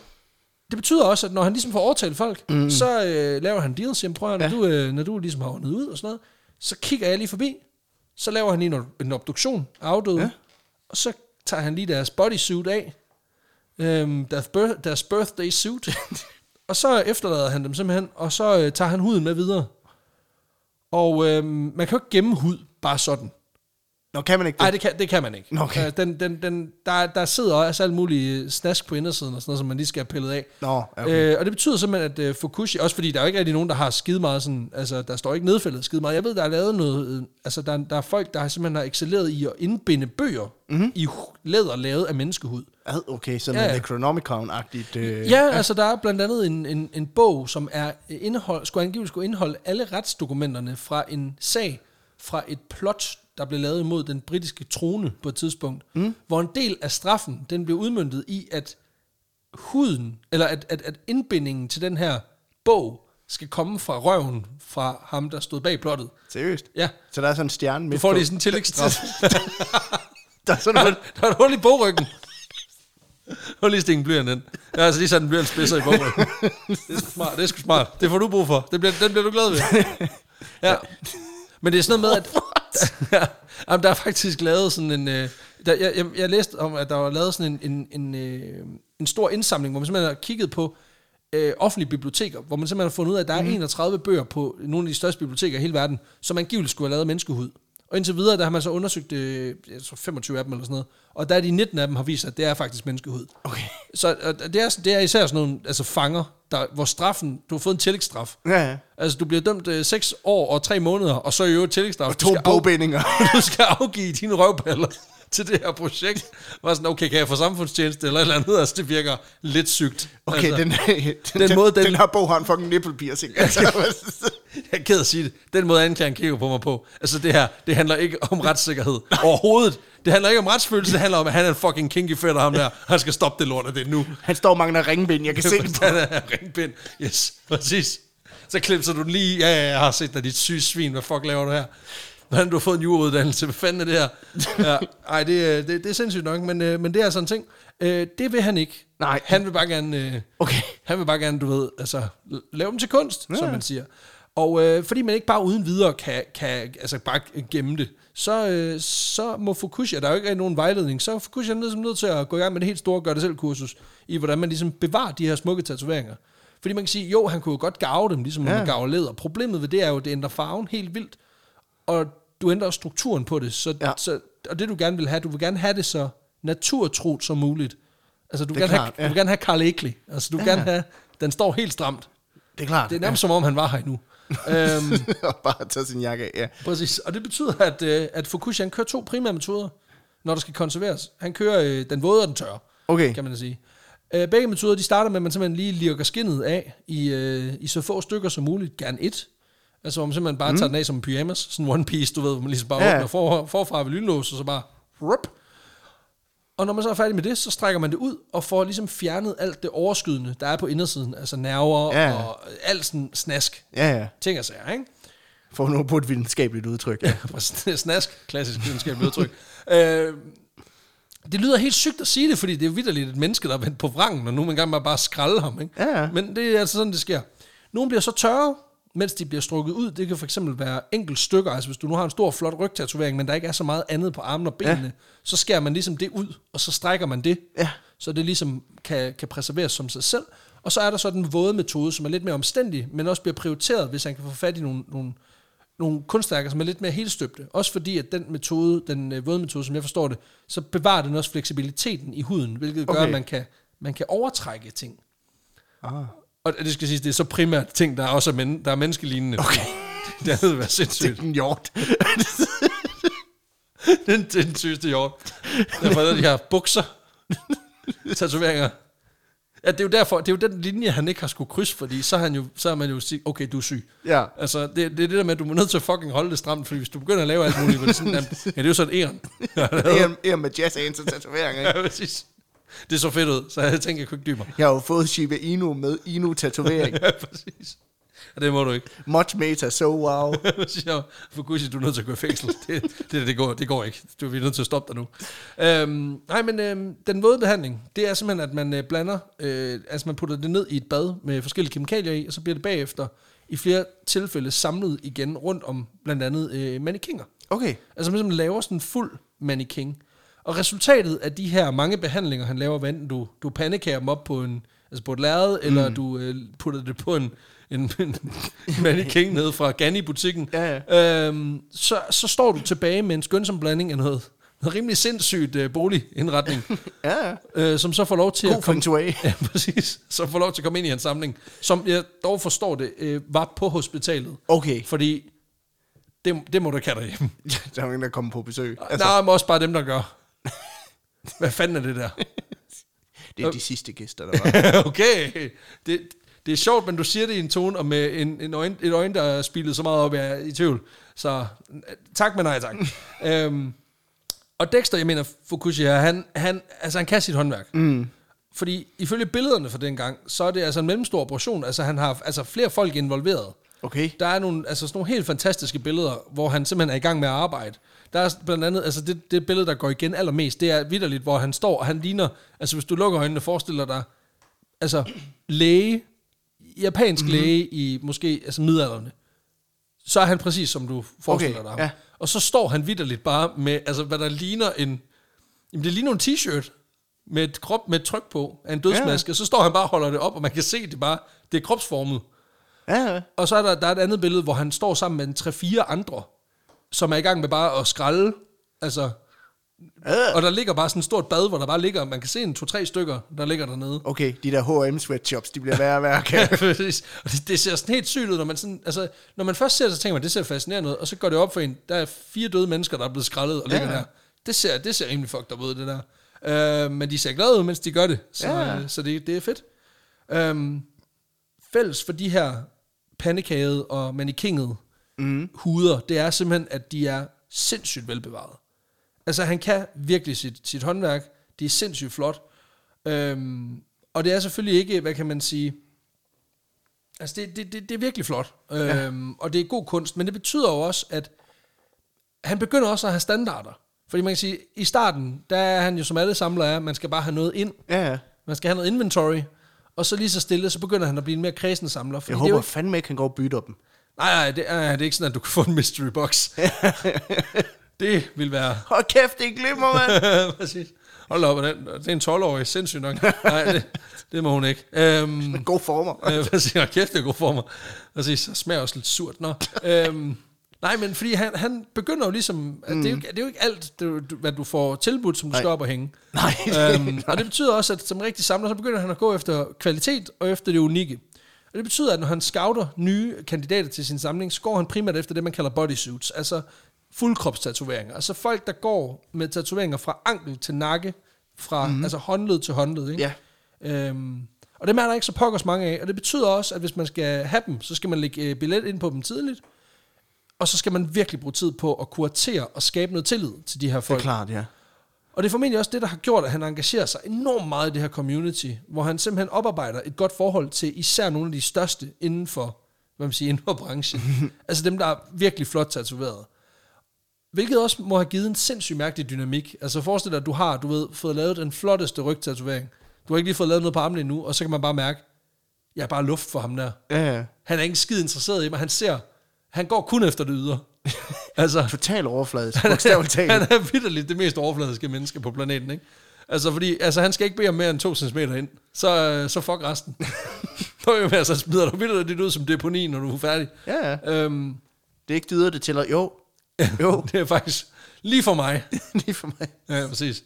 det betyder også, at når han ligesom får overtalt folk, mm. så øh, laver han deals. Jamen prøv at, når, ja. du, øh, når du ligesom har ordnet ud og sådan noget, så kigger jeg lige forbi. Så laver han lige en, en obduktion af afdøde. Ja. Og så tager han lige deres bodysuit af. Øhm, deres, birth, deres birthday suit. og så efterlader han dem simpelthen, og så øh, tager han huden med videre. Og øh, man kan jo ikke gemme hud bare sådan. Nå, kan man ikke det? Nej, det kan, det kan man ikke. Okay. Øh, den, den, den, der, der sidder også alt muligt snask på indersiden, og sådan noget, som man lige skal have pillet af. Nå, okay. Øh, og det betyder simpelthen, at øh, Fukushi, også fordi der er jo ikke rigtig nogen, der har skide meget sådan, altså der står ikke nedfældet skide meget. Jeg ved, der er lavet noget, øh, altså der, der er folk, der har simpelthen har excelleret i at indbinde bøger mm-hmm. i læder lavet af menneskehud. Ad, okay, sådan Ja, ja, ja. ja. Necronomicon-agtigt. Øh, Ja, altså der er blandt andet en, en, en bog, som er indehold, skulle angiveligt skulle indeholde alle retsdokumenterne fra en sag, fra et plot, der blev lavet imod den britiske trone på et tidspunkt, mm. hvor en del af straffen, den blev udmyndtet i, at huden, eller at, at, at indbindingen til den her bog, skal komme fra røven fra ham, der stod bag plottet. Seriøst? Ja, Så der er sådan en stjerne du midt får på. lige sådan en tillægsstraf. Der er sådan Der er, der er et hul i bogryggen. Hul lige stikken ind. Jeg har altså lige sat en blyantspidser i bogryggen. Det er smart. Det er sgu smart. Det får du brug for. Det bliver, den bliver du glad ved. Ja. Men det er sådan noget med, at... ja, jamen, der er faktisk lavet sådan en... Øh, der, jeg, jeg, jeg læste om, at der var lavet sådan en, en, en, øh, en stor indsamling, hvor man simpelthen har kigget på øh, offentlige biblioteker, hvor man simpelthen har fundet ud af, at der er 31 bøger på nogle af de største biblioteker i hele verden, som angiveligt skulle have lavet menneskehud. Og indtil videre, der har man så undersøgt øh, jeg tror 25 af dem eller sådan noget. Og der er de 19 af dem har vist, at det er faktisk menneskehud. Okay. Så og det, er, det er især sådan nogle altså fanger, der, hvor straffen, du har fået en tillægsstraf. Ja, ja. Altså, du bliver dømt øh, 6 år og 3 måneder, og så i øvrigt tillægsstraf. Og Du to af- bogbindinger. du skal afgive dine røvballer til det her projekt. Var sådan, okay, kan jeg få samfundstjeneste eller et eller andet? Altså, det virker lidt sygt. Okay, altså, den, den, den måde, den, den- her bog har en fucking nipple piercing. Altså, Jeg er ked at sige det. Den måde, anklageren kigger på mig på. Altså, det her, det handler ikke om retssikkerhed overhovedet. Det handler ikke om retsfølelse, det handler om, at han er en fucking kinky fætter, ham der. Han skal stoppe det lort af det nu. han står og mangler ringbind, jeg kan se det på. Han er ringbind. Yes, præcis. Så klipser du den lige. Ja, ja, jeg har set dig, dit syge svin. Hvad fuck laver du her? Hvordan du har fået en jurauddannelse? Hvad fanden er det her? Ja, ej, det, er- det, det er sindssygt nok, men, øh, men det er sådan en ting. Øh, det vil han ikke. Nej. Han vil bare gerne, øh, Okay. han vil bare gerne, du ved, altså, lave dem til kunst, ja. som man siger. Og øh, fordi man ikke bare uden videre kan, kan altså bare gemme det, så, øh, så må Fukushima, der er jo ikke nogen vejledning, så er Fukushima nødt, nødt til at gå i gang med det helt store gør det selv kursus, i hvordan man ligesom bevarer de her smukke tatoveringer. Fordi man kan sige, jo, han kunne jo godt gave dem, ligesom. Ja. man gaver læder. Problemet ved det er jo, at det ændrer farven helt vildt, og du ændrer strukturen på det. Så, ja. Ja. så, og det du gerne vil have, du vil gerne have det så naturtrudt som muligt. Altså du vil, er gerne, have, ja. du vil gerne have Carl Ekley. Altså du vil Ja. gerne have, den står helt stramt. Det er klart. Det er nærmest som om, han var her endnu. øhm, og bare tage sin jakke af, ja. præcis. Og det betyder, at, øh, at Fukushi, han kører to primære metoder, når der skal konserveres. Han kører øh, den våde og den tørre, Okay. kan man sige. Øh, begge metoder, de starter med, at man simpelthen lige lirker skinnet af i, øh, i så få stykker som muligt. Gerne et. Altså, hvor man simpelthen bare mm. tager den af som pyjamas. Sådan en one piece, du ved, hvor man ligesom bare ja. Åbner for, forfra ved lynlås, og så bare... Rup. Og når man så er færdig med det, så strækker man det ud, og får ligesom fjernet alt det overskydende, der er på indersiden. Altså nerver Ja. og alt sådan snask. Ja, ja. Ting og sager, ikke? For nu på et videnskabeligt udtryk. Ja. Snask, klassisk videnskabeligt udtryk. øh, det lyder helt sygt at sige det, fordi det er vidderligt et menneske, der er vendt på vrangen, og nu man gerne bare bare skralde ham. Ikke? Ja. Men det er altså sådan, det sker. Nogle bliver så tørre, mens de bliver strukket ud. Det kan for eksempel være enkelt stykker. Altså hvis du nu har en stor, flot rygtatovering, men der ikke er så meget andet på armene og benene, ja. så skærer man ligesom det ud, og så strækker man det, Ja. så det ligesom kan, kan preserveres som sig selv. Og så er der så den våde metode, som er lidt mere omstændig, men også bliver prioriteret, hvis han kan få fat i nogle, nogle, nogle kunstværker, som er lidt mere helstøbte. Også fordi, at den metode, den øh, våde metode, som jeg forstår det, så bevarer den også fleksibiliteten i huden, hvilket gør, Okay. at man kan, man kan overtrække ting. Ah. Og det skal siges, det er så primært ting, der er også er, men, der er menneskelignende. Okay. Det andet vil være sindssygt. En hjort. den, det er den sygeste hjort. Derfor er der de her bukser. Tatoveringer. Ja, det er jo derfor, det er jo den linje, han ikke har skulle krydse, fordi så har, han jo, så har man jo sagt, okay, du er syg. Ja. Altså, det, det er det der med, at du er nødt til at fucking holde det stramt, fordi hvis du begynder at lave alt muligt, er det sådan, ja, det er jo sådan en æren. En, en med jazz hands og tatoveringer. ja, præcis. Det så fedt ud, så jeg tænker, jeg kunne ikke dybe mig. Jeg har jo fået Shiba Inu med Inu-tatovering. Ja, præcis. Og det må du ikke. Much meta, so wow. Jeg, Fukushi, du er nødt til at gå i fængsel. Det, det, det, går, det går ikke. Du er nødt til at stoppe dig nu. Øhm, nej, men øhm, den våde behandling, det er simpelthen, at man øh, blander, øh, altså man putter det ned i et bad med forskellige kemikalier i, og så bliver det bagefter i flere tilfælde samlet igen rundt om blandt andet øh, mannequiner. Okay. Altså man simpelthen laver sådan en fuld mannequin. Og resultatet af de her mange behandlinger, han laver, hvad enten du, du pandekager dem op på, en, altså på et lærred, mm. eller du øh, putter det på en, en, en mannequin nede fra Ganni-butikken, Ja, øhm, så, så står du tilbage med en skønsom blanding af noget, noget rimelig sindssygt øh, boligindretning, Ja, ja. øh, som så får lov til God at komme, shui. ja, præcis, som får lov til at komme ind i hans samling, som jeg dog forstår det, øh, var på hospitalet. Okay. Fordi det, det må du ikke have derhjemme. Der er nogen, der kommer på besøg. Altså. Nej, men også bare dem, der gør. Hvad fanden er det der? Det er de sidste gæster, der var. okay. Det, det er sjovt, men du siger det i en tone, og med en, en øjne, et øjne, der er spillet så meget op, jeg er i tvivl. Så tak, men nej tak. øhm, og Dexter, jeg mener Fukushi her, han, han, altså, han kan sit håndværk. Mm. Fordi ifølge billederne fra dengang, så er det altså en mellemstor operation. Altså han har altså flere folk involveret. Okay. Der er nogle, altså sådan nogle helt fantastiske billeder, hvor han simpelthen er i gang med at arbejde. Der er blandt andet, altså det, det billede, der går igen allermest, det er vidderligt, hvor han står, og han ligner, altså hvis du lukker øjnene, forestiller dig, altså læge, japansk mm-hmm. læge i måske altså middelalderne, så er han præcis som du forestiller Okay, dig ham. ja. Og så står han vidderligt bare med, altså hvad der ligner en, jamen det ligner en t-shirt, med et, krop, med et tryk på af en dødsmaske, ja. og så står han bare og holder det op, og man kan se det bare, det er kropsformet. Ja, ja. Og så er der, der er et andet billede, hvor han står sammen med en 3-4 andre, som er i gang med bare at skralde. Altså, Øh. og der ligger bare sådan et stort bad, hvor der bare ligger, man kan se en 2-3 stykker, der ligger dernede. Okay, de der H&M sweatshops, de bliver værre og værre. Ja, præcis. Og det, det, ser sådan helt sygt ud, når man, sådan, altså, når man først ser det, så tænker man, det ser fascinerende ud, og så går det op for en, der er fire døde mennesker, der er blevet skrællet og ligger Ja. der. Det ser, det ser rimelig fucked up ud, det der. Øh, men de ser glade ud, mens de gør det, så, Ja. øh, så det, det er fedt. Øhm, fælles for de her pandekagede og mannequinget mm. huder, det er simpelthen, at de er sindssygt velbevaret. Altså, han kan virkelig sit, sit håndværk. Det er sindssygt flot. Øhm, og det er selvfølgelig ikke, hvad kan man sige... Altså, det, det, det, det er virkelig flot. Ja. Øhm, og det er god kunst, men det betyder jo også, at han begynder også at have standarder. Fordi man kan sige, i starten, der er han jo som alle samlere er, man skal bare have noget ind. Ja, ja. Man skal have noget inventory. Og så lige så stille, så begynder han at blive en mere kredsen samler. Jeg er håber ikke, fandme ikke, han går og bytter dem. nej, nej, det er, det er ikke sådan, at du kan få en mystery box. det vil være Hold kæft, det glimmer, mand. Præcis. Hold op, den, det er en 12-årig, sindssygt nok. Nej, det, det må hun ikke. Øhm, God former. øh, præcis, og kæft, det er god for mig. Præcis, så smager også lidt surt. Nå. Øhm, nej, men fordi han, han begynder jo ligesom, at det, er jo, ikke- det er jo ikke alt, det, du, hvad du får tilbudt, som du skal op og hænge. Nej, øhm, og det betyder også, at som rigtig samler, så begynder han at gå efter kvalitet og efter det unikke. Og det betyder, at når han scouter nye kandidater til sin samling, så går han primært efter det, man kalder bodysuits, altså fuldkropstatoveringer. Altså folk, der går med tatoveringer fra ankel til nakke, fra mm-hmm. altså håndled til håndled. Ikke? Ja. Øhm, og det er der ikke så pokkers mange af. Og det betyder også, at hvis man skal have dem, så skal man lægge øh, billet ind på dem tidligt. Og så skal man virkelig bruge tid på at kuratere og skabe noget tillid til de her det er folk. klart, ja. Og det er formentlig også det, der har gjort, at han engagerer sig enormt meget i det her community, hvor han simpelthen oparbejder et godt forhold til især nogle af de største inden for, hvad man siger, inden for branchen. altså dem, der er virkelig flot tatoveret. Hvilket også må have givet en sindssygt mærkelig dynamik. Altså forestil dig, at du har, du ved, fået lavet den flotteste rygtatovering. Du har ikke lige fået lavet noget på armen endnu, og så kan man bare mærke, jeg er bare luft for ham der. Ja, ja. Han er ikke skid interesseret i mig. Han ser, han går kun efter det ydre. altså, Total overfladisk, bogstaveligt talt. han er vidderligt det mest overfladiske menneske på planeten, ikke? Altså, fordi, altså, han skal ikke bede om mere end 2 cm ind. Så, øh, så fuck resten. På jo med, så smider du vidderligt ud som deponi, når du er færdig. Ja, ja. Øhm, Det er ikke dyder, det tæller. Jo, jo, det er faktisk lige for mig. lige for mig. Ja, præcis.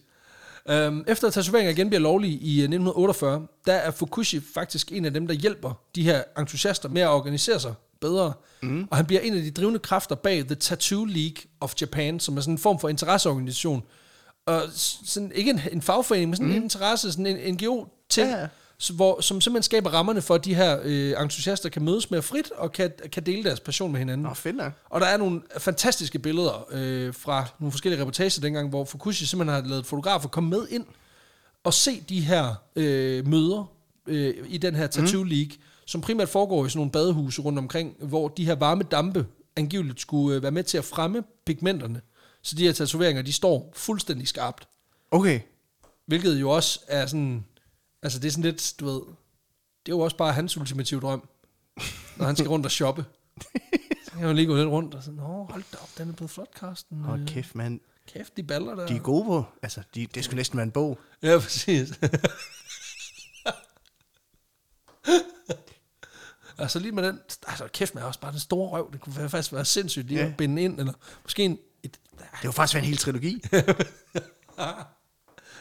Øhm, efter at tatoveringer igen bliver lovlige i øh, 1948, der er Fukushi faktisk en af dem, der hjælper de her entusiaster med at organisere sig bedre. Mm. Og han bliver en af de drivende kræfter bag The Tattoo League of Japan, som er sådan en form for interesseorganisation. Og sådan, ikke en, en fagforening, men sådan mm. en interesse, sådan en NGO til, Ja, hvor, som simpelthen skaber rammerne for, at de her øh, entusiaster kan mødes mere frit og kan, kan dele deres passion med hinanden. Nå, fedt. Og der er nogle fantastiske billeder øh, fra nogle forskellige reportager dengang, hvor Fukushi simpelthen har lavet fotografer komme med ind og se de her øh, møder øh, i den her Tattoo Mhm. League, som primært foregår i sådan nogle badehuse rundt omkring, hvor de her varme dampe angiveligt skulle øh, være med til at fremme pigmenterne. Så de her tatoveringer, de står fuldstændig skarpt. Okay. Hvilket jo også er sådan, altså det er sådan lidt, du ved, det er jo også bare hans ultimative drøm, når han skal rundt og shoppe. Så kan man lige gå lidt rundt og sådan, åh, hold da op, den er blevet flot, Karsten. Hold kæft, mand. Kæft, de baller der. De er gode på. Altså, de, det skulle næsten være en bog. Ja, præcis. altså lige med den, altså kæft med også bare den store røv, det kunne faktisk være sindssygt lige Ja. at binde ind, eller måske en, et, Det var faktisk være en hel trilogi.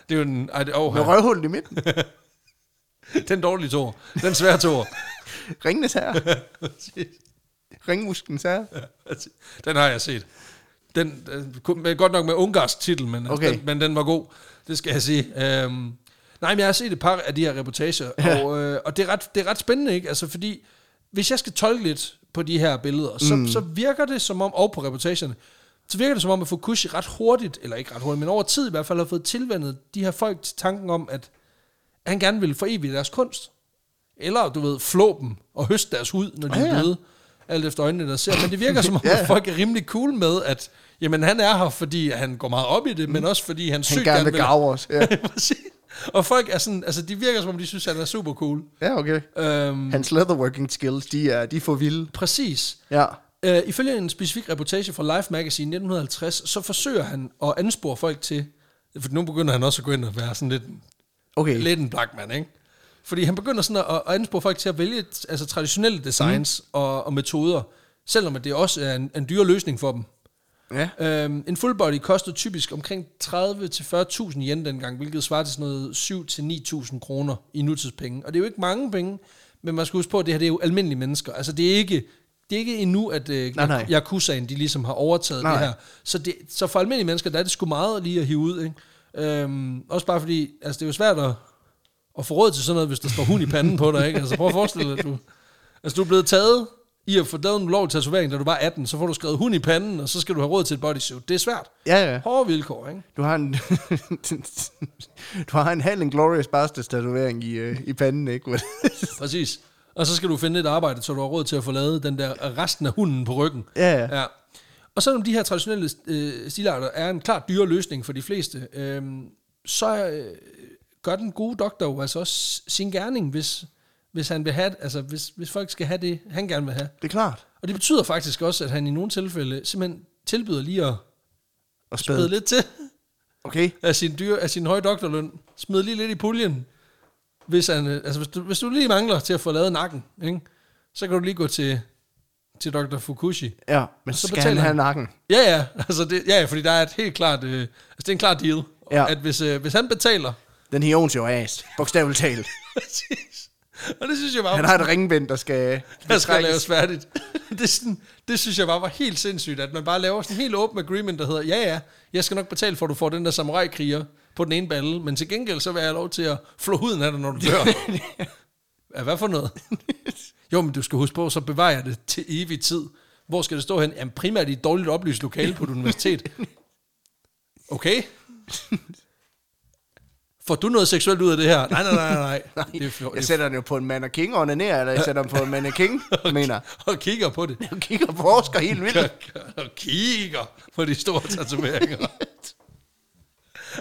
det er jo en, ej, det, oh, Med røvhullet i midten. den dårlige tår, den svære tår. Ringenes herre. Ringmuskens herre. den har jeg set. Den, øh, godt nok med ungarsk titel, men, Okay. den, men den var god, det skal jeg sige. Øhm, nej, men jeg har set et par af de her reportager, Ja. og, øh, og det, er ret, det er ret spændende, ikke? Altså, fordi hvis jeg skal tolke lidt på de her billeder, så, mm. så virker det som om, og på reportagerne, så virker det som om, at Fukushi ret hurtigt, eller ikke ret hurtigt, men over tid i hvert fald har fået tilvandet de her folk til tanken om, at han gerne vil forevige deres kunst. Eller, du ved, flå dem og høste deres hud, når de Ja, er døde. Alt efter øjnene, der ser. Men det virker som om, Ja. at folk er rimelig cool med, at jamen, han er her, fordi han går meget op i det, men også fordi han, Han sygt gerne vil gave os. Ja. og folk er sådan, altså de virker som om, de synes, at han er super cool. ja okay. Øhm, Hans leatherworking skills, de er, de er for vilde. præcis. Ja. Øh, ifølge en specifik reportage fra Life Magazine 1950, så forsøger han at anspore folk til, for nu begynder han også at gå ind og være sådan lidt Okay. lidt en black man, ikke? Fordi han begynder sådan at, at anspore folk til at vælge altså, traditionelle designs mm. og, og metoder, selvom det også er en, en dyre løsning for dem. Ja. Øhm, en full body kostede typisk omkring 30-40.000 yen dengang, hvilket svarer til sådan noget 7-9.000 kroner i nutidspenge. Og det er jo ikke mange penge, men man skal huske på, at det her det er jo almindelige mennesker. Altså det er ikke, det er ikke endnu, at øh, Nej, nej. Yakuzaen, de ligesom har overtaget Nej. det her. Så, det, så for almindelige mennesker, der er det sgu meget lige at hive ud. Ikke? Øhm, også bare fordi, altså det er jo svært at, at få råd til sådan noget, hvis der står hund i panden på dig. Ikke? Altså prøv at forestille dig, at du, altså, du er blevet taget i at få lavet en lov tatovering, da du var 18, så får du skrevet hund i panden, og så skal du have råd til et bodysuit. Det er svært. Ja, ja. Hårde vilkår, ikke? Du har en, du har en halv Inglourious Basterds tatovering i, øh, i panden, ikke? Præcis. Og så skal du finde et arbejde, så du har råd til at få lavet den der resten af hunden på ryggen. ja, ja. Ja. Og selvom de her traditionelle øh, stilarter er en klart dyre løsning for de fleste, øh, så øh, gør den gode doktor jo altså også sin gerning, hvis, hvis han vil have, altså hvis, hvis folk skal have det, han gerne vil have. Det er klart. Og det betyder faktisk også, at han i nogle tilfælde simpelthen tilbyder lige at Og spæde spæde. lidt til Okay. af sin, dyr, af sin høje doktorløn. Smid lige lidt i puljen. Hvis, han, øh, altså hvis, du, hvis du lige mangler til at få lavet nakken, ikke? så kan du lige gå til, til Dr. Fukushi. Ja, men så skal betaler han have han. nakken. Ja, ja, altså det, ja, ja, fordi der er et helt klart, øh, altså det er en klar deal, Ja. at hvis, øh, hvis han betaler, Den her owns your ass. Bogstaveligt talt. præcis, og det synes jeg bare, Han har et ringbind, der skal... der skal laves færdigt. det, sådan, det synes jeg bare var helt sindssygt, at man bare laver sådan en helt åben agreement, der hedder, ja ja, jeg skal nok betale for, at du får den der samurai-kriger på den ene balle, men til gengæld så vil jeg have lov til at flå huden af dig, når du dør. ja, hvad for noget? jo, men du skal huske på, så bevarer jeg det til evig tid. Hvor skal det stå hen? Jamen primært i et dårligt oplyst lokale på et universitet. Okay. Får du noget seksuelt ud af det her? Nej, nej, nej, nej. nej. Det er, for, Jeg sætter den jo på en mannequin og onanerer, eller jeg sætter den på en mannequin, mener. og kigger på det. Jeg kigger på Oscar helt vildt. og kigger på de store tatoveringer.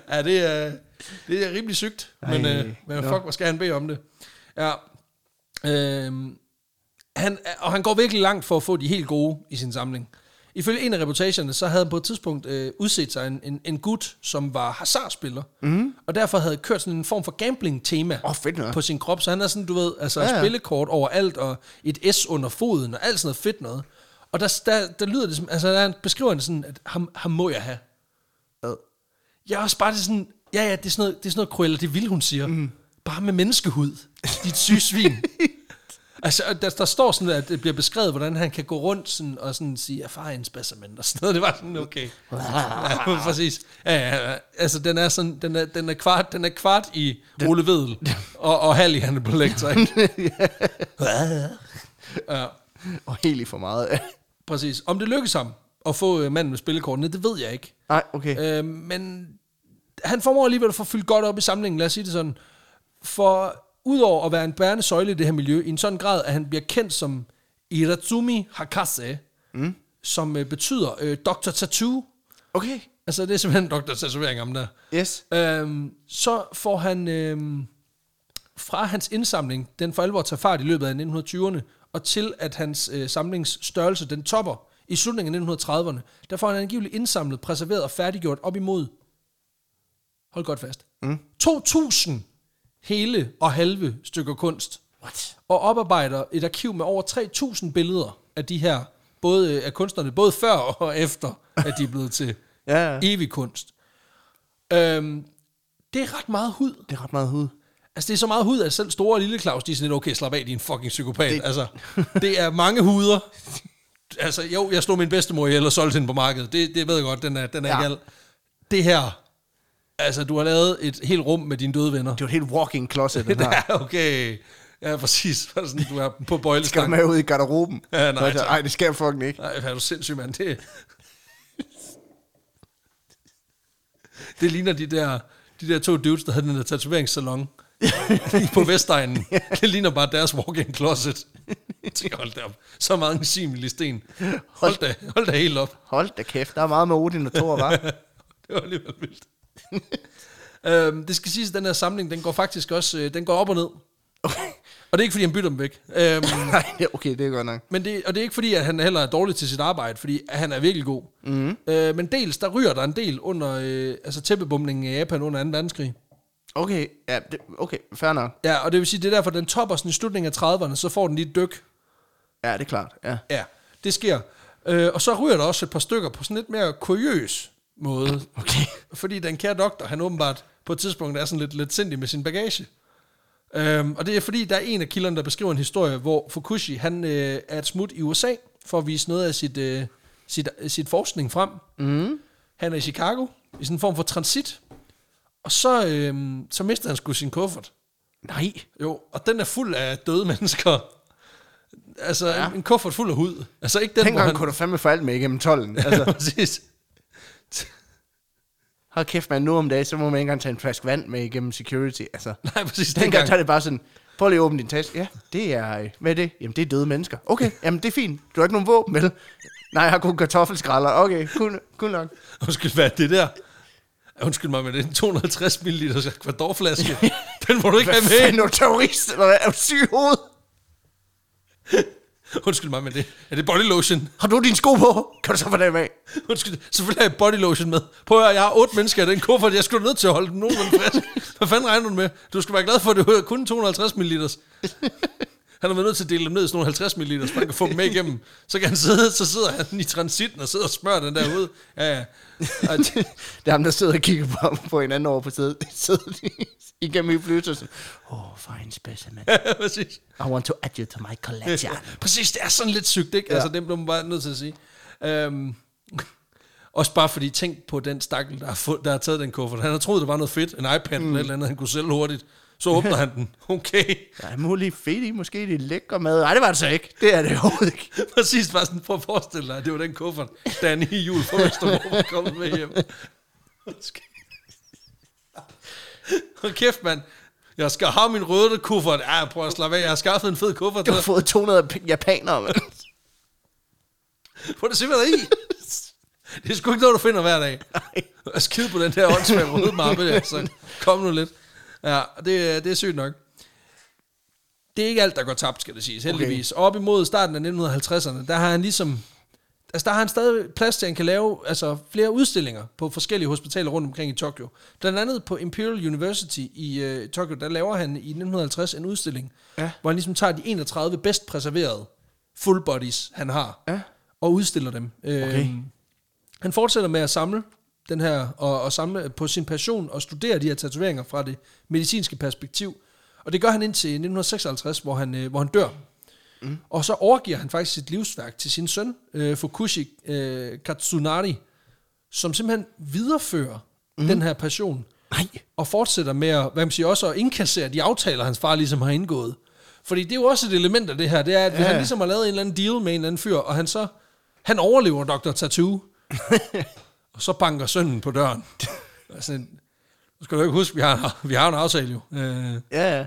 ja, det er, det er rimelig sygt, men, Ej, øh, men fuck, hvad skal han bede om det? Ja. Øhm, han, og han går virkelig langt for at få de helt gode i sin samling. Ifølge en af reportagerne, så havde han på et tidspunkt øh, udset sig en, en, en gut, som var hasardspiller, mm. og derfor havde kørt sådan en form for gambling-tema fedt noget. på sin krop, så han er sådan, du ved, altså Ja, ja, spillekort overalt, og et S under foden, og alt sådan noget fedt noget. Og der, der, der lyder det som, altså der beskriver det sådan, at ham, ham må jeg have. Ad. Jeg er også bare det sådan, ja ja, det er sådan noget, det er sådan noget Cruella, det vil hun siger. Mm. Bare med menneskehud, dit syge svin. altså, der, der står sådan, at det bliver beskrevet, hvordan han kan gå rundt sådan, og sådan sige, erfare en specimen og sådan noget. Det var sådan, okay. ja, præcis. Ja, ja, ja. Altså, den er, sådan, den er, den er, kvart, den er kvart i Ole Vedel, og, og halv i Hannibal Lecter, ja. Og helt i for meget. Præcis. Om det lykkes ham at få øh, manden med spillekortene, det ved jeg ikke. Nej, okay. Øh, men han formår alligevel at få fyldt godt op i samlingen, lad os sige det sådan. For udover at være en bærende søjle i det her miljø, i en sådan grad, at han bliver kendt som Iratsumi Hakase, mm. som øh, betyder øh, Dr. Tattoo. Okay. Altså, det er simpelthen Dr. Tatovering om der. Yes. Øhm, så får han øhm, fra hans indsamling, den for alvor tager fart i løbet af 1920'erne, og til at hans øh, samlingsstørrelse, den topper i slutningen af 1930'erne, der får han angiveligt indsamlet, preserveret og færdiggjort op imod, hold godt fast, mm. 2.000 hele og halve stykker kunst. What? Og oparbejder et arkiv med over 3.000 billeder af de her, både øh, af kunstnerne, både før og efter, at de er blevet til Ja, ja. evig kunst. Øhm, det er ret meget hud. Det er ret meget hud. Altså, det er så meget hud, at selv store lille Claus, de er sådan lidt, okay, slap af, din fucking psykopat. Det... Altså, det er mange huder. Altså, jo, jeg slog min bedstemor ihjel og solgte hende på markedet. Det, det ved jeg godt, den er, den er ja. ikke al. Det her, altså, du har lavet et helt rum med dine døde venner. Det er jo et helt walking closet, den her. Ja, okay. Ja, præcis. Sådan, du er på Skal bøjlestang. med ud i garderoben? Ja, nej, tak. Nej, det skal jeg fucking ikke. Nej, er du sindssyg, mand. Det, det ligner de der, de der to dudes, der havde den der tatoveringssalon på Vestegnen. Det ligner bare deres walk-in closet. Hold da op. Så meget ensimelig sten. Hold da, hold da helt op. Hold da kæft, der er meget med Odin og Thor, var. Det var alligevel vildt. øhm, det skal siges, at den her samling, den går faktisk også, øh, den går op og ned. Okay. Og det er ikke, fordi han bytter dem væk. Øhm, Nej, okay, det er godt nok. Men det, og det er ikke fordi, at han heller er dårlig til sit arbejde, fordi han er virkelig god. Mm. Øh, men dels, der ryger der en del under øh, altså tæppebomningen i Japan under 2. verdenskrig. Okay, ja, det, okay, fair nok. Ja, og det vil sige, det er derfor, den topper sådan i slutningen af 30'erne, så får den lige et dyk. Ja, det er klart, ja. Ja, det sker. Øh, og så ryger der også et par stykker på sådan lidt mere kuriøs måde. Okay. Fordi den kære doktor, han åbenbart på et tidspunkt er sådan lidt, lidt sindig med sin bagage. Øhm, og det er fordi, der er en af kilderne, der beskriver en historie, hvor Fukushi, han øh, er et smut i USA, for at vise noget af sit, øh, sit, sit forskning frem. Mm. Han er i Chicago, i sådan en form for transit. Og så, øh, så mister han sgu sin kuffert. Nej. Jo, og den er fuld af døde mennesker. Altså, ja. en, en kuffert fuld af hud. Altså ikke den, Dengang hvor han... kunne du fandme få alt med igennem tollen. Altså, Præcis. Hold kæft, man, nu om dagen, så må man ikke engang tage en flaske vand med igennem security. Altså, Nej, præcis. dengang Dengang, tager det bare sådan, prøv lige at åbne din taske. Ja, det er, øh, hvad er det? Jamen, det er døde mennesker. Okay, jamen, det er fint. Du har ikke nogen våben, vel? Nej, jeg har kun kartoffelskralder. Okay, cool, cool nok. Undskyld, hvad er det der? Undskyld mig, men det er en 250 ml kvadorflaske. Den må du ikke Hvad have med. fanden er du terrorist, eller hvad? Er du syg i hovedet? Undskyld mig, men det, er det body lotion? Har du dine sko på? Kan du så få dem af? Undskyld, selvfølgelig har jeg body lotion med. Prøv at høre, jeg har otte mennesker i den kuffert. Jeg skulle nødt til at holde dem nogenlunde frisk. Hvad fanden regner du med? Du skal være glad for, at det var kun 250 ml. Han har været nødt til at dele dem ned i sådan nogle 50 ml, så man kan få dem med igennem. Så kan han sidde, så sidder han i transitten og sidder og smører den der ud. Ja, ja. Det- Det er ham, der sidder og kigger på, på hinanden over på sædet. Igennem i flyet sådan, oh, fine specimen. præcis. I want to add you to my collection. Præcis, det er sådan lidt sygt, ikke? Ja. Altså, det bliver man bare nødt til at sige. Øhm, også bare fordi, tænk på den stakkel, der har, fået, der har taget den kuffert. Han har troet, det var noget fedt, en iPad mm. eller et eller andet, han kunne sælge hurtigt. Så åbner han den. Okay. Der er muligt fedt i, måske det er lækker mad. Nej, det var det så ikke. Det er det overhovedet ikke. Præcis, bare sådan, prøv at forestille dig, det var den kuffert, Danny i jul fra Østerbro var kommet med hjem. Hold kæft, mand. Jeg skal have min røde kuffert. Ja, prøv at slappe af. Jeg har skaffet en fed kuffert. Du har fået 200 p- japanere, mand. Prøv at se, hvad der er i. Det er sgu ikke noget, du finder hver dag. Nej. Og skide på den der åndssvage røde mappe der, så kom nu lidt. Ja, det, er- det er sygt nok. Det er ikke alt, der går tabt, skal det siges, heldigvis. Okay. Op imod starten af 1950'erne, der har han ligesom... Altså, der har han stadig plads til, at han kan lave altså, flere udstillinger på forskellige hospitaler rundt omkring i Tokyo. Blandt andet på Imperial University i uh, Tokyo, der laver han i 1950 en udstilling, Ja. hvor han ligesom tager de 31 bedst preserverede full bodies, han har, Ja. og udstiller dem. Okay. Øhm, han fortsætter med at samle den her, og, og samle på sin passion og studere de her tatoveringer fra det medicinske perspektiv. Og det gør han indtil 1956, hvor han, øh, hvor han dør. Mm. Og så overgiver han faktisk sit livsværk til sin søn, øh, Fukushi øh, Katsunari, som simpelthen viderefører mm. den her passion. Nej. Og fortsætter med at, hvad man siger, også at indkassere de aftaler, hans far ligesom har indgået. Fordi det er jo også et element af det her, det er, at ja. Han ligesom har lavet en eller anden deal med en eller anden fyr, og han så, han overlever Dr. Tattoo, og så banker sønnen på døren. Altså, nu skal du ikke huske, vi har, vi har en aftale jo. Øh, Ja, ja.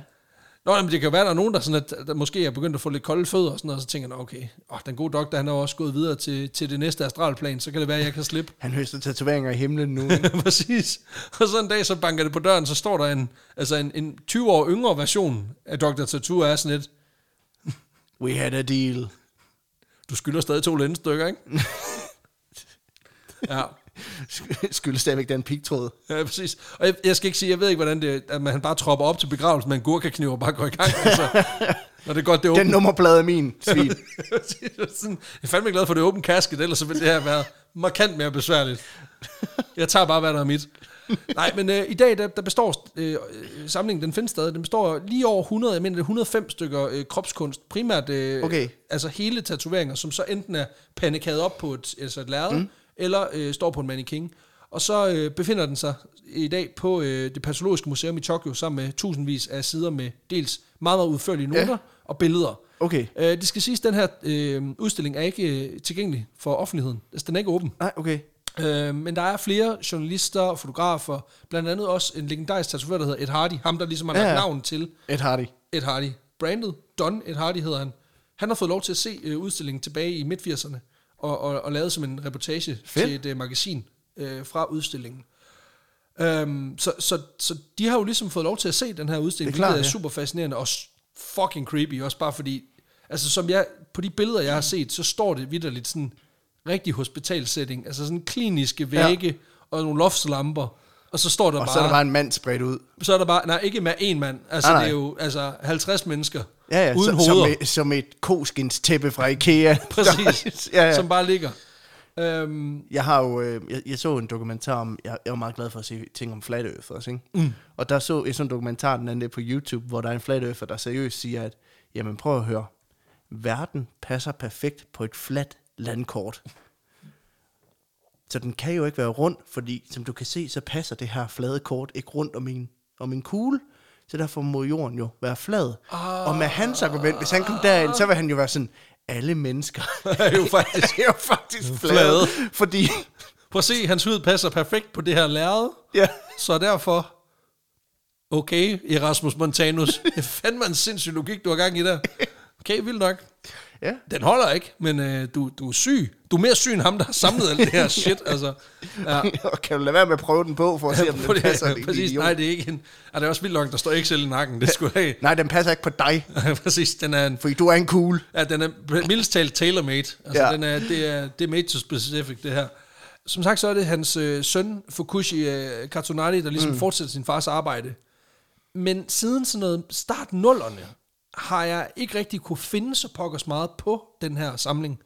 Nå, men det kan være, at der er nogen, der, sådan, at, der måske er begyndt at få lidt kolde fødder og sådan noget, og så tænker jeg, okay, åh, den gode doktor, han er også gået videre til, til det næste astralplan, så kan det være, at jeg kan slippe. Han høster tatoveringer i himlen nu. Præcis. Og så en dag, så banker det på døren, så står der en, altså en, en 20 år yngre version af Dr. Tattoo, er sådan lidt, We had a deal. du skylder stadig to lændestykker, ikke? ja. Skyldes stadigvæk den pigtråd. Ja, præcis. Og jeg, jeg skal ikke sige, jeg ved ikke, hvordan det at man bare tropper op til begravelsen med en gurkakniv og bare går i gang. Altså, når det er godt, det er Den åbent. nummerplade er min, svin. Jeg er fandme glad for, det åben kasket, ellers så ville det her være markant mere besværligt. Jeg tager bare, hvad der er mit. Nej, men øh, i dag, der, der består øh, øh, samlingen, den findes stadig, den består lige over 100, jeg mener det er 105 stykker øh, kropskunst, primært øh, Okay. altså hele tatoveringer, som så enten er pandekade op på et, altså et lærred, mm. Eller øh, står på en mannequin. Og så øh, befinder den sig i dag på øh, det patologiske museum i Tokyo, sammen med tusindvis af sider med dels meget, meget udførlige noter Ja. og billeder. Okay. Øh, det skal siges, at den her øh, udstilling er ikke øh, tilgængelig for offentligheden. Altså, den er ikke åben. Nej, okay. Øh, men der er flere journalister og fotografer, blandt andet også en legendarisk tatoverer, der hedder Ed Hardy. Ham, der ligesom har Ja, ja. navn til Ed Hardy. Ed Hardy. Brandet, Don Ed Hardy hedder han. Han har fået lov til at se øh, udstillingen tilbage i midt-80'erne, og, og, og lavet som en reportage Fedt. til et øh, magasin øh, fra udstillingen. Um, så, så, så de har jo ligesom fået lov til at se den her udstilling, Det er klart, hvilket er ja. super fascinerende og fucking creepy, også bare fordi, altså som jeg, på de billeder, jeg har set, så står det vidderligt sådan rigtig hospitalsetting, altså sådan kliniske vægge ja. og nogle loftslamper, og så står der Og bare, så er der bare en mand spredt ud. så er der bare, nej, ikke med én mand, altså Nej, det er nej. jo altså 50 mennesker, Ja, ja, uden som, hoveder. som, et, som et koskins tæppe fra Ikea. Præcis, ja, ja. som bare ligger. Øhm, Jeg har jo, øh, jeg, jeg så en dokumentar om, jeg, jeg var meget glad for at se ting om flat earth også, ikke? Mm. Og der så jeg sådan en dokumentar, den anden dag på YouTube, hvor der er en flat earther, der seriøst siger, at, jamen prøv at høre, verden passer perfekt på et fladt landkort. Så den kan jo ikke være rund, fordi som du kan se, så passer det her flade kort ikke rundt om en, om en kugle. Så derfor må jorden jo være flad. Ah. Og med hans argument, hvis han kom derind, så vil han jo være sådan, alle mennesker er jo faktisk er jo faktisk flade. Flade. Fordi, prøv at se, hans hud passer perfekt på det her lærred, ja, så derfor, okay, Erasmus Montanus, det er fandme en sindssyg logik, du har gang i der. Okay, vildt nok. ja. Den holder ikke, men øh, du, du er syg. Du er mere syg end ham, der har samlet alt det her shit. Altså, ja. Og kan du lade være med at prøve den på, for at se, om den passer? din præcis, nej, det er ikke en... Er det er også vildt nok, der står Excel i nakken. Det skulle have. Nej, den passer ikke på dig, præcis, den er en, fordi du er en cool. ja, den er mildest talt tailor-made. Altså, Ja. ja. den er, det, er, det er made to specific, det her. Som sagt, så er det hans øh, søn, Fukushi øh, Katunari, der ligesom mm. fortsætter sin fars arbejde. Men siden sådan noget start nullerne, har jeg ikke rigtig kunne finde så pokkers meget på den her samling.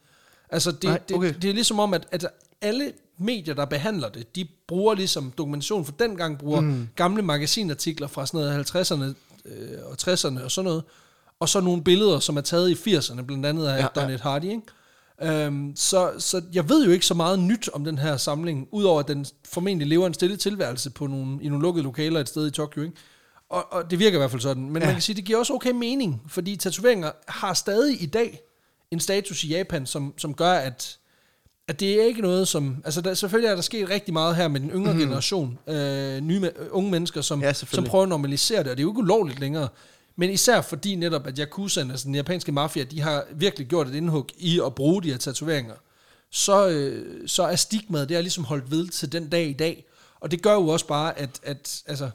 Altså, det, Nej, okay. det, det er ligesom om, at, at alle medier, der behandler det, de bruger ligesom dokumentation for dengang, bruger mm. gamle magasinartikler fra sådan noget 50'erne øh, og 60'erne og sådan noget, og så nogle billeder, som er taget i 80'erne, blandt andet af Ja, ja, ja. Hardy, ikke? Øhm, så, så jeg ved jo ikke så meget nyt om den her samling, udover at den formentlig lever en stille tilværelse på nogle, i nogle lukkede lokaler et sted i Tokyo, ikke? Og, og det virker i hvert fald sådan. Men ja. man kan sige, det giver også okay mening, fordi tatoveringer har stadig i dag en status i Japan, som, som gør, at, at det er ikke noget, som... Altså, der, selvfølgelig er der sket rigtig meget her med den yngre mm. generation, øh, nye, me- unge mennesker, som, Ja, som prøver at normalisere det, og det er jo ikke ulovligt længere. Men især fordi netop, at Yakuza, altså den japanske mafia, de har virkelig gjort et indhug i at bruge de her tatoveringer, så, øh, så er stigmaet, det er ligesom holdt ved til den dag i dag. Og det gør jo også bare, at, at altså,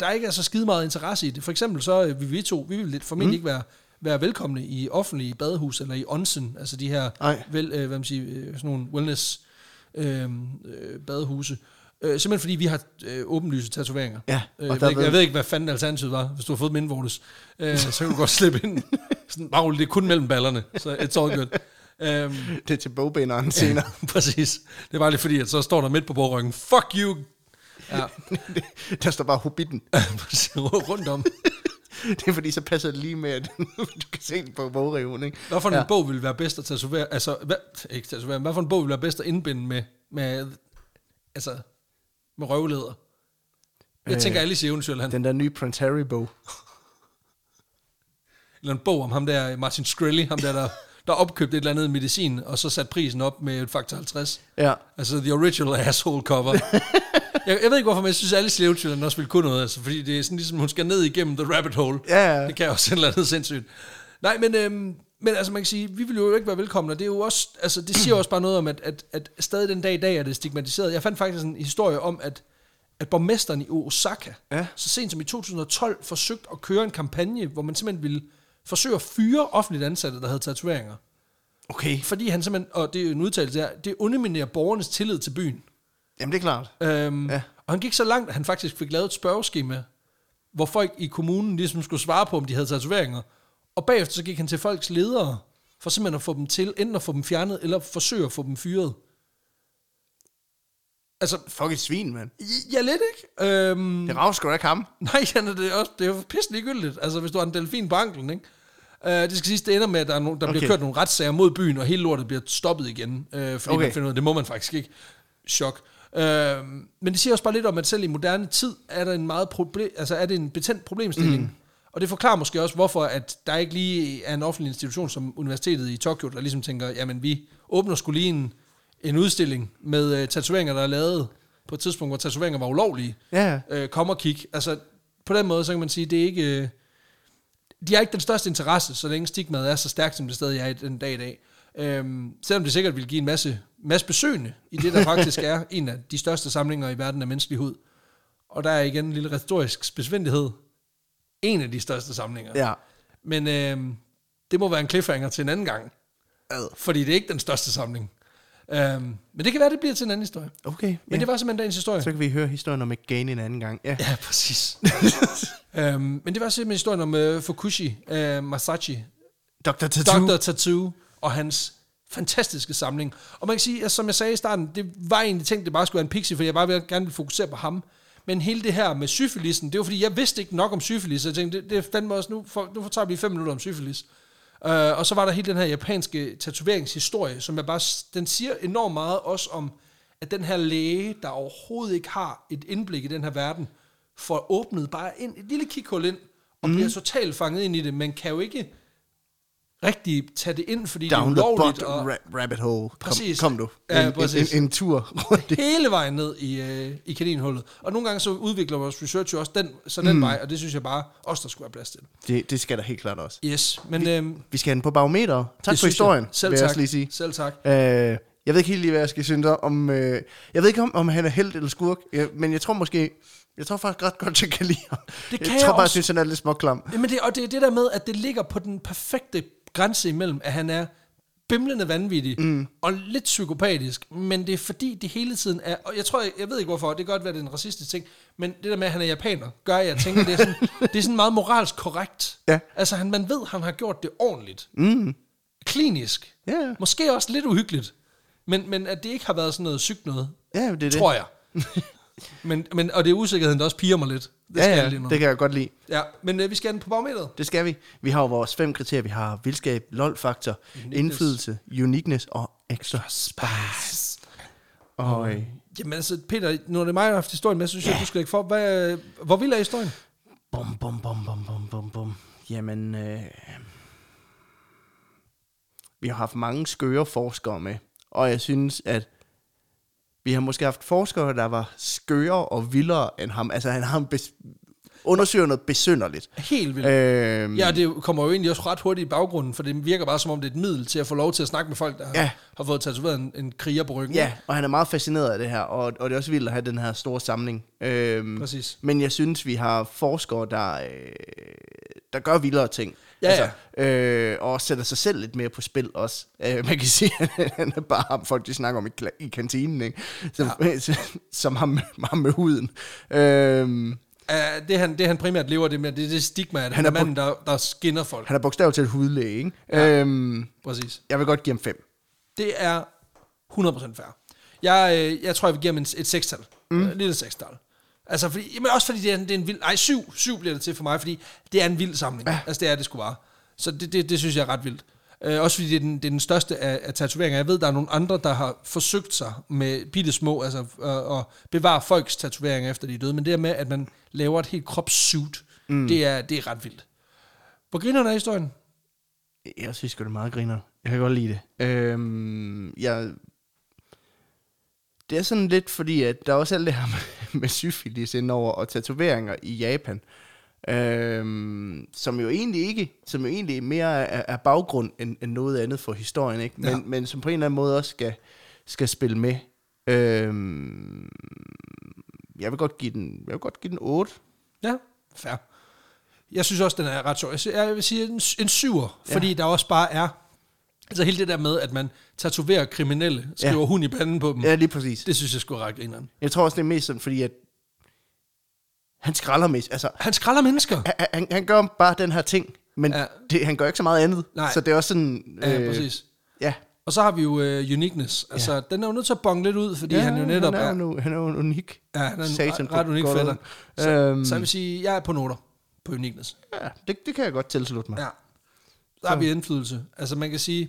der ikke er så skide meget interesse i det. For eksempel så øh, vil vi to, vi vil lidt formentlig mm. ikke være, være velkomne i offentlige badehus eller i onsen, altså de her vel, øh, hvad man siger, øh, sådan nogle wellness øh, øh, badehuse. Øh, simpelthen fordi vi har øh, åbenlyse tatoveringer. Ja, Øh, jeg, ved ikke, jeg ved ikke, hvad fanden alternativet var, hvis du har fået dem indvortes. Øh, så kan du godt slippe ind. Sådan, rolig, det er kun mellem ballerne, så it's all good. Øhm, Det er til bogbinderen senere. præcis. Det var lidt fordi, at så står der midt på bordryggen, fuck you! Ja, der står bare Hobbiten. rundt om. Det er fordi, så passer det lige med, at du kan se det på bogreven, ikke? Hvad for en Ja. bog vil være bedst at tatovere? Altså, hvad, ikke tatovere, hvad for en bog vil være bedst at indbinde med, med altså, med røvleder? Jeg Øh, tænker Alice i Eventyrland. Den der nye Prince Harry-bog. Eller en bog om ham der, Martin Shkreli, ham der, der, der opkøbte et eller andet medicin, og så satte prisen op med et faktor 50. Ja. Altså, the original asshole cover. Jeg, jeg ved ikke, hvorfor, men jeg synes, at alle slevetøjerne også vil kunne noget. Altså, fordi det er sådan ligesom, hun skal ned igennem the rabbit hole. Ja, ja. Det kan også et eller andet sindssygt. Nej, men, øhm, men altså man kan sige, vi vil jo ikke være velkomne, og det er jo også, altså det siger også bare noget om, at, at, at stadig den dag i dag er det stigmatiseret. Jeg fandt faktisk en historie om, at, at borgmesteren i Osaka, Ja. så sent som i 2012, forsøgte at køre en kampagne, hvor man simpelthen ville forsøge at fyre offentligt ansatte, der havde tatoveringer. Okay. Fordi han simpelthen, og det er en udtalelse der, det underminerer borgernes tillid til byen. Jamen, det er klart. Øhm, Ja. ja. Og han gik så langt, at han faktisk fik lavet et spørgeskema, hvor folk i kommunen ligesom skulle svare på, om de havde tatoveringer. Og bagefter så gik han til folks ledere, for simpelthen at få dem til, enten at få dem fjernet, eller forsøge at få dem fyret. Altså, Fuck et svin, mand. ja, lidt ikke? Øhm, Det rager sgu da ikke ham. nej, Janne, det er, også, det er jo pisse ligegyldigt. Altså, hvis du har en delfin på anklen, ikke? Uh, det skal siges, det ender med, at der, er no, der okay. Bliver kørt nogle retssager mod byen, og hele lortet bliver stoppet igen, uh, fordi. Okay. man finder ud af, det må man faktisk ikke. Chok. Uh, men det siger også bare lidt om, at selv i moderne tid er der en meget problem, altså er det en betændt problemstilling. Mm. Og det forklarer måske også, hvorfor at der ikke lige er en offentlig institution som Universitetet i Tokyo, der ligesom tænker, jamen vi åbner skulle lige en, en udstilling med uh, tatoveringer, der er lavet på et tidspunkt, hvor tatoveringer var ulovlige Ja. øh, kom og kig. Altså, på den måde, så kan man sige, det er ikke... Øh, de har ikke den største interesse, så længe stigmaet er så stærkt, som det stadig er i den dag i dag. Øhm, selvom det sikkert vil give en masse, masse besøgende i det, der faktisk er en af de største samlinger i verden af menneskelig hud. Og der er igen en lille retorisk spidsvindighed. En af de største samlinger. Ja. Men øhm, det må være en cliffhanger til en anden gang. Ad. Fordi det er ikke den største samling. Øhm, men det kan være, det bliver til en anden historie. Okay. Men ja. det var simpelthen dagens historie. Så kan vi høre historien om McGain en anden gang. Ja. Ja, præcis. øhm, men det var simpelthen historien om uh, Fukushi uh, Masashi, Dr. Tattoo. Dr. Tattoo, og hans fantastiske samling. Og man kan sige, at som jeg sagde i starten, det var egentlig tænkt, at det bare skulle være en pixie, fordi jeg bare ville, gerne ville fokusere på ham. Men hele det her med syfilisen, det var fordi, jeg vidste ikke nok om syfilis, så jeg tænkte, det, det fandme også nu, for, nu tager vi fem minutter om syfilis. Uh, og så var der hele den her japanske tatoveringshistorie, som jeg bare, den siger enormt meget også om, at den her læge, der overhovedet ikke har et indblik i den her verden, får åbnet bare ind, et lille kikhul ind, og mm. bliver totalt fanget ind i det, men kan jo ikke rigtig tage det ind, fordi Down det er ulovligt, og ra- rabbit hole. Kom, Præcis. kom du. Ja, en, præcis. en, en, en tur rundt hele vejen ned i, øh, i kaninhullet. Og nogle gange så udvikler vores research jo også den, så den mm. vej, og det synes jeg bare også, der skulle være plads til. Det, det skal der helt klart også. Yes, men øhm, Vi skal hen på barometer. Tak for historien, jeg. Selv vil jeg tak. også lige sige. Selv tak. Øh, jeg ved ikke helt lige, hvad jeg skal synes om. Øh, jeg ved ikke, om, om han er held eller skurk, men jeg tror måske... Jeg tror faktisk ret godt, jeg kan lide ham. Det kan jeg jeg tror bare, jeg også. synes, han er lidt småklam. Jamen det, og det er det der med, at det ligger på den perfekte grænse imellem, at han er bimlende vanvittig mm. og lidt psykopatisk, men det er fordi, det hele tiden er, og jeg tror, jeg, jeg ved ikke hvorfor, det kan godt være, det er en racistisk ting, men det der med, at han er japaner, gør, at jeg tænker, det er sådan, det er sådan meget moralsk korrekt. Ja. Altså, han, man ved, han har gjort det ordentligt. Mm. Klinisk. Ja, ja. Måske også lidt uhyggeligt, men, men at det ikke har været sådan noget sygt noget, Ja, det er det. tror jeg. men, men, og det er usikkerheden, der også piger mig lidt. Det ja, ja, det kan jeg godt lide. Ja, men øh, vi skal ind på bagmeteret. Det skal vi. Vi har jo vores fem kriterier. Vi har vildskab, lol-faktor, indflydelse, uniqueness og extra spice. Og øh, Jamen altså, Peter, nu er det mig, der har haft historien med, så synes jeg, du skal ikke for. Hvad, hvor vild er historien? bum, bum, bum, bum, bum, bum, bum. Jamen, øh, vi har haft mange skøre forskere med, og jeg synes, at vi har måske haft forskere, der var skøre og vildere end ham. Altså, han har en undersøger noget besynderligt. Helt vildt. Øhm, Ja, det kommer jo egentlig også ret hurtigt i baggrunden, for det virker bare som om, det er et middel til at få lov til at snakke med folk, der Ja. har, har fået tatoveret en, en kriger på ryggen. Ja, og han er meget fascineret af det her, og, og det er også vildt at have den her store samling. Øhm, Præcis. Men jeg synes, vi har forskere, der, øh, der gør vildere ting. Ja, Øh, og sætter sig selv lidt mere på spil også. Øh, man kan sige, at han er bare ham, folk de snakker om i, i kantinen, ikke? Som, ja. som ham, med, ham med huden. Øhm, Uh, det, han, det han primært lever det med, det er det stigma, at han, Han er manden, der, der skinner folk. han er bogstaveligt til hudlæge, ikke? Ja. Øhm, Præcis. jeg vil godt give ham fem. Det er 100% fair. Jeg, øh, jeg tror, jeg vil give ham en, et sekstal. Mm. Et lille sekstal. Altså, fordi, men også fordi det er, en- det er en vild... Nej, syv, syv bliver det til for mig, fordi det er en vild samling. Ja. Altså, det er det sgu bare. Så det, det, det synes jeg er ret vildt. Øh, også fordi det er, den, det er den største af, af tatoveringer. Jeg ved, der er nogle andre, der har forsøgt sig med bitte små, altså øh, at bevare folks tatoveringer efter de er døde, men det her med, at man laver et helt kropssuit, mm. det, er, det er ret vildt. Hvor griner er historien? Jeg synes det er meget griner. Jeg kan godt lide det. Øhm, jeg, det er sådan lidt fordi, at der er også alt det her med, med syfilis indover og tatoveringer i Japan. Øhm, som jo egentlig ikke, som jo egentlig mere er, er baggrund end, end noget andet for historien, ikke? Men, Ja. men som på en eller anden måde også skal, skal spille med. Øhm, jeg vil godt give den, jeg vil godt give den 8. Ja, fair. Jeg synes også, den er ret sjov. Jeg, vil sige en, en syver, Ja. fordi der også bare er... Altså hele det der med, at man tatoverer kriminelle, skriver Ja. hund i panden på dem, Ja, lige præcis. det synes jeg skulle ret grineren. Jeg tror også, det er mest sådan, fordi at han skralder mest. Altså, Han skralder mennesker. han, han, han gør bare den her ting, men Ja. ja. det, han gør ikke så meget andet. Nej. Så det er også sådan... Ja, præcis. Ja, Og så har vi jo uh, uniqueness. Altså, ja. den er jo nødt til at bonge lidt ud, fordi ja, han jo netop han er, nu, han er jo unik. Ja, han er en Satan ret, ret unik fætter. Så, Øhm. så jeg vil sige, jeg er på noter på uniqueness. Ja, det, det kan jeg godt tilslutte mig. Ja. Så har vi indflydelse. Altså man kan sige,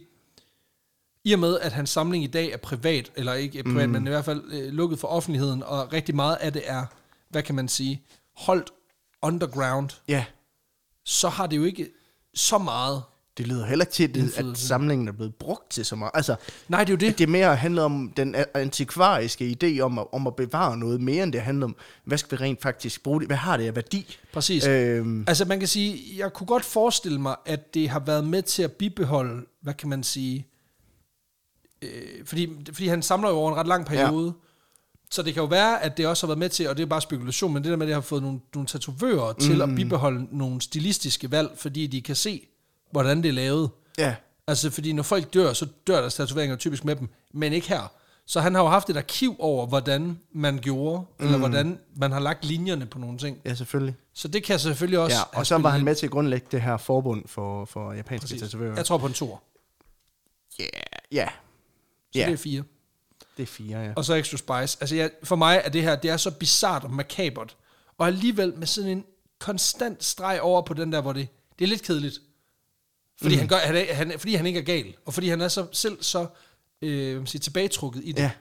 i og med, at hans samling i dag er privat, eller ikke privat, mm. men i hvert fald øh, lukket for offentligheden, og rigtig meget af det er, hvad kan man sige, holdt underground, ja. så har det jo ikke så meget. Det lyder heller ikke til, at, samlingen er blevet brugt til så meget. Altså, Nej, det er jo det. det er mere handlet om den antikvariske idé om at, om at bevare noget, mere end det handler om, hvad skal vi rent faktisk bruge det? Hvad har det af værdi? Præcis. Øhm, Altså man kan sige, jeg kunne godt forestille mig, at det har været med til at bibeholde, hvad kan man sige, øh, fordi, fordi han samler jo over en ret lang periode, ja. så det kan jo være, at det også har været med til, og det er bare spekulation, men det der med, at det har fået nogle, nogle tatovører til at bibeholde nogle stilistiske valg, fordi de kan se, hvordan det er lavet. ja, Altså fordi når folk dør, så dør deres tatoveringer typisk med dem, men ikke her. Så han har jo haft et arkiv over, hvordan man gjorde, mm. eller hvordan man har lagt linjerne på nogle ting. ja, selvfølgelig. Så det kan selvfølgelig også Ja, og så var han med til at grundlægge det her forbund for, for japanske Præcis. tatovører. Jeg tror på en tor. Ja, ja, Så Ja. det er fire. det er fire, ja. Og så extra spice. Altså jeg, for mig er det her, det er så bizart og makabert. Og alligevel med sådan en konstant streg over på den der, hvor det, det er lidt kedeligt. Fordi, mm. han gør, han, er, han, fordi han ikke er gal. Og fordi han er så, selv så øh, siger, tilbagetrukket i det. Ja.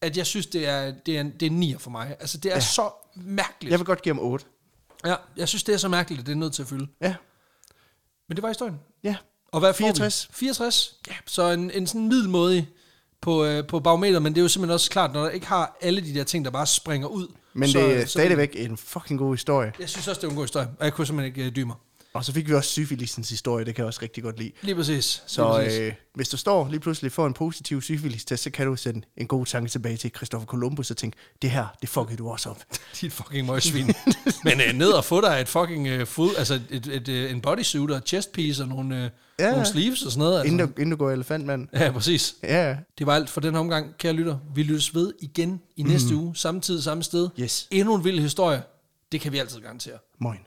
At jeg synes, det er, det er, en, det er en nier for mig. Altså det er ja. så mærkeligt. Jeg vil godt give ham 8. Ja, jeg synes, det er så mærkeligt, at det er nødt til at fylde. Ja, Men det var historien. ja. Og hvad får 64. vi? 64. Ja, så en, en sådan middelmådig på, øh, på barometer, men det er jo simpelthen også klart, når der ikke har alle de der ting, der bare springer ud. Men så, det er så- stadigvæk en fucking god historie. Jeg synes også, det er en god historie, og jeg kunne simpelthen ikke øh, dybe mig. Og så fik vi også syfilisens historie, det kan jeg også rigtig godt lide. Lige præcis. Så lige præcis. øh, hvis du står lige pludselig for en positiv syfilis-test, så kan du sende en god tanke tilbage til Christopher Columbus og tænke, det her, det fuckede du også op. Dit fucking møgsvin. men øh, ned og få dig et fucking øh, fod, altså et, et, øh, en bodysuit og chest piece og nogle, øh, Ja. nogle sleeves og sådan noget. Altså. Inden du, inden du går elefantmand. Ja, præcis. Ja, Det var alt for den omgang, kære lytter. Vi lyttes ved igen i næste uge, samme tid, samme sted. Yes. Endnu en vild historie. Det kan vi altid garantere. moin.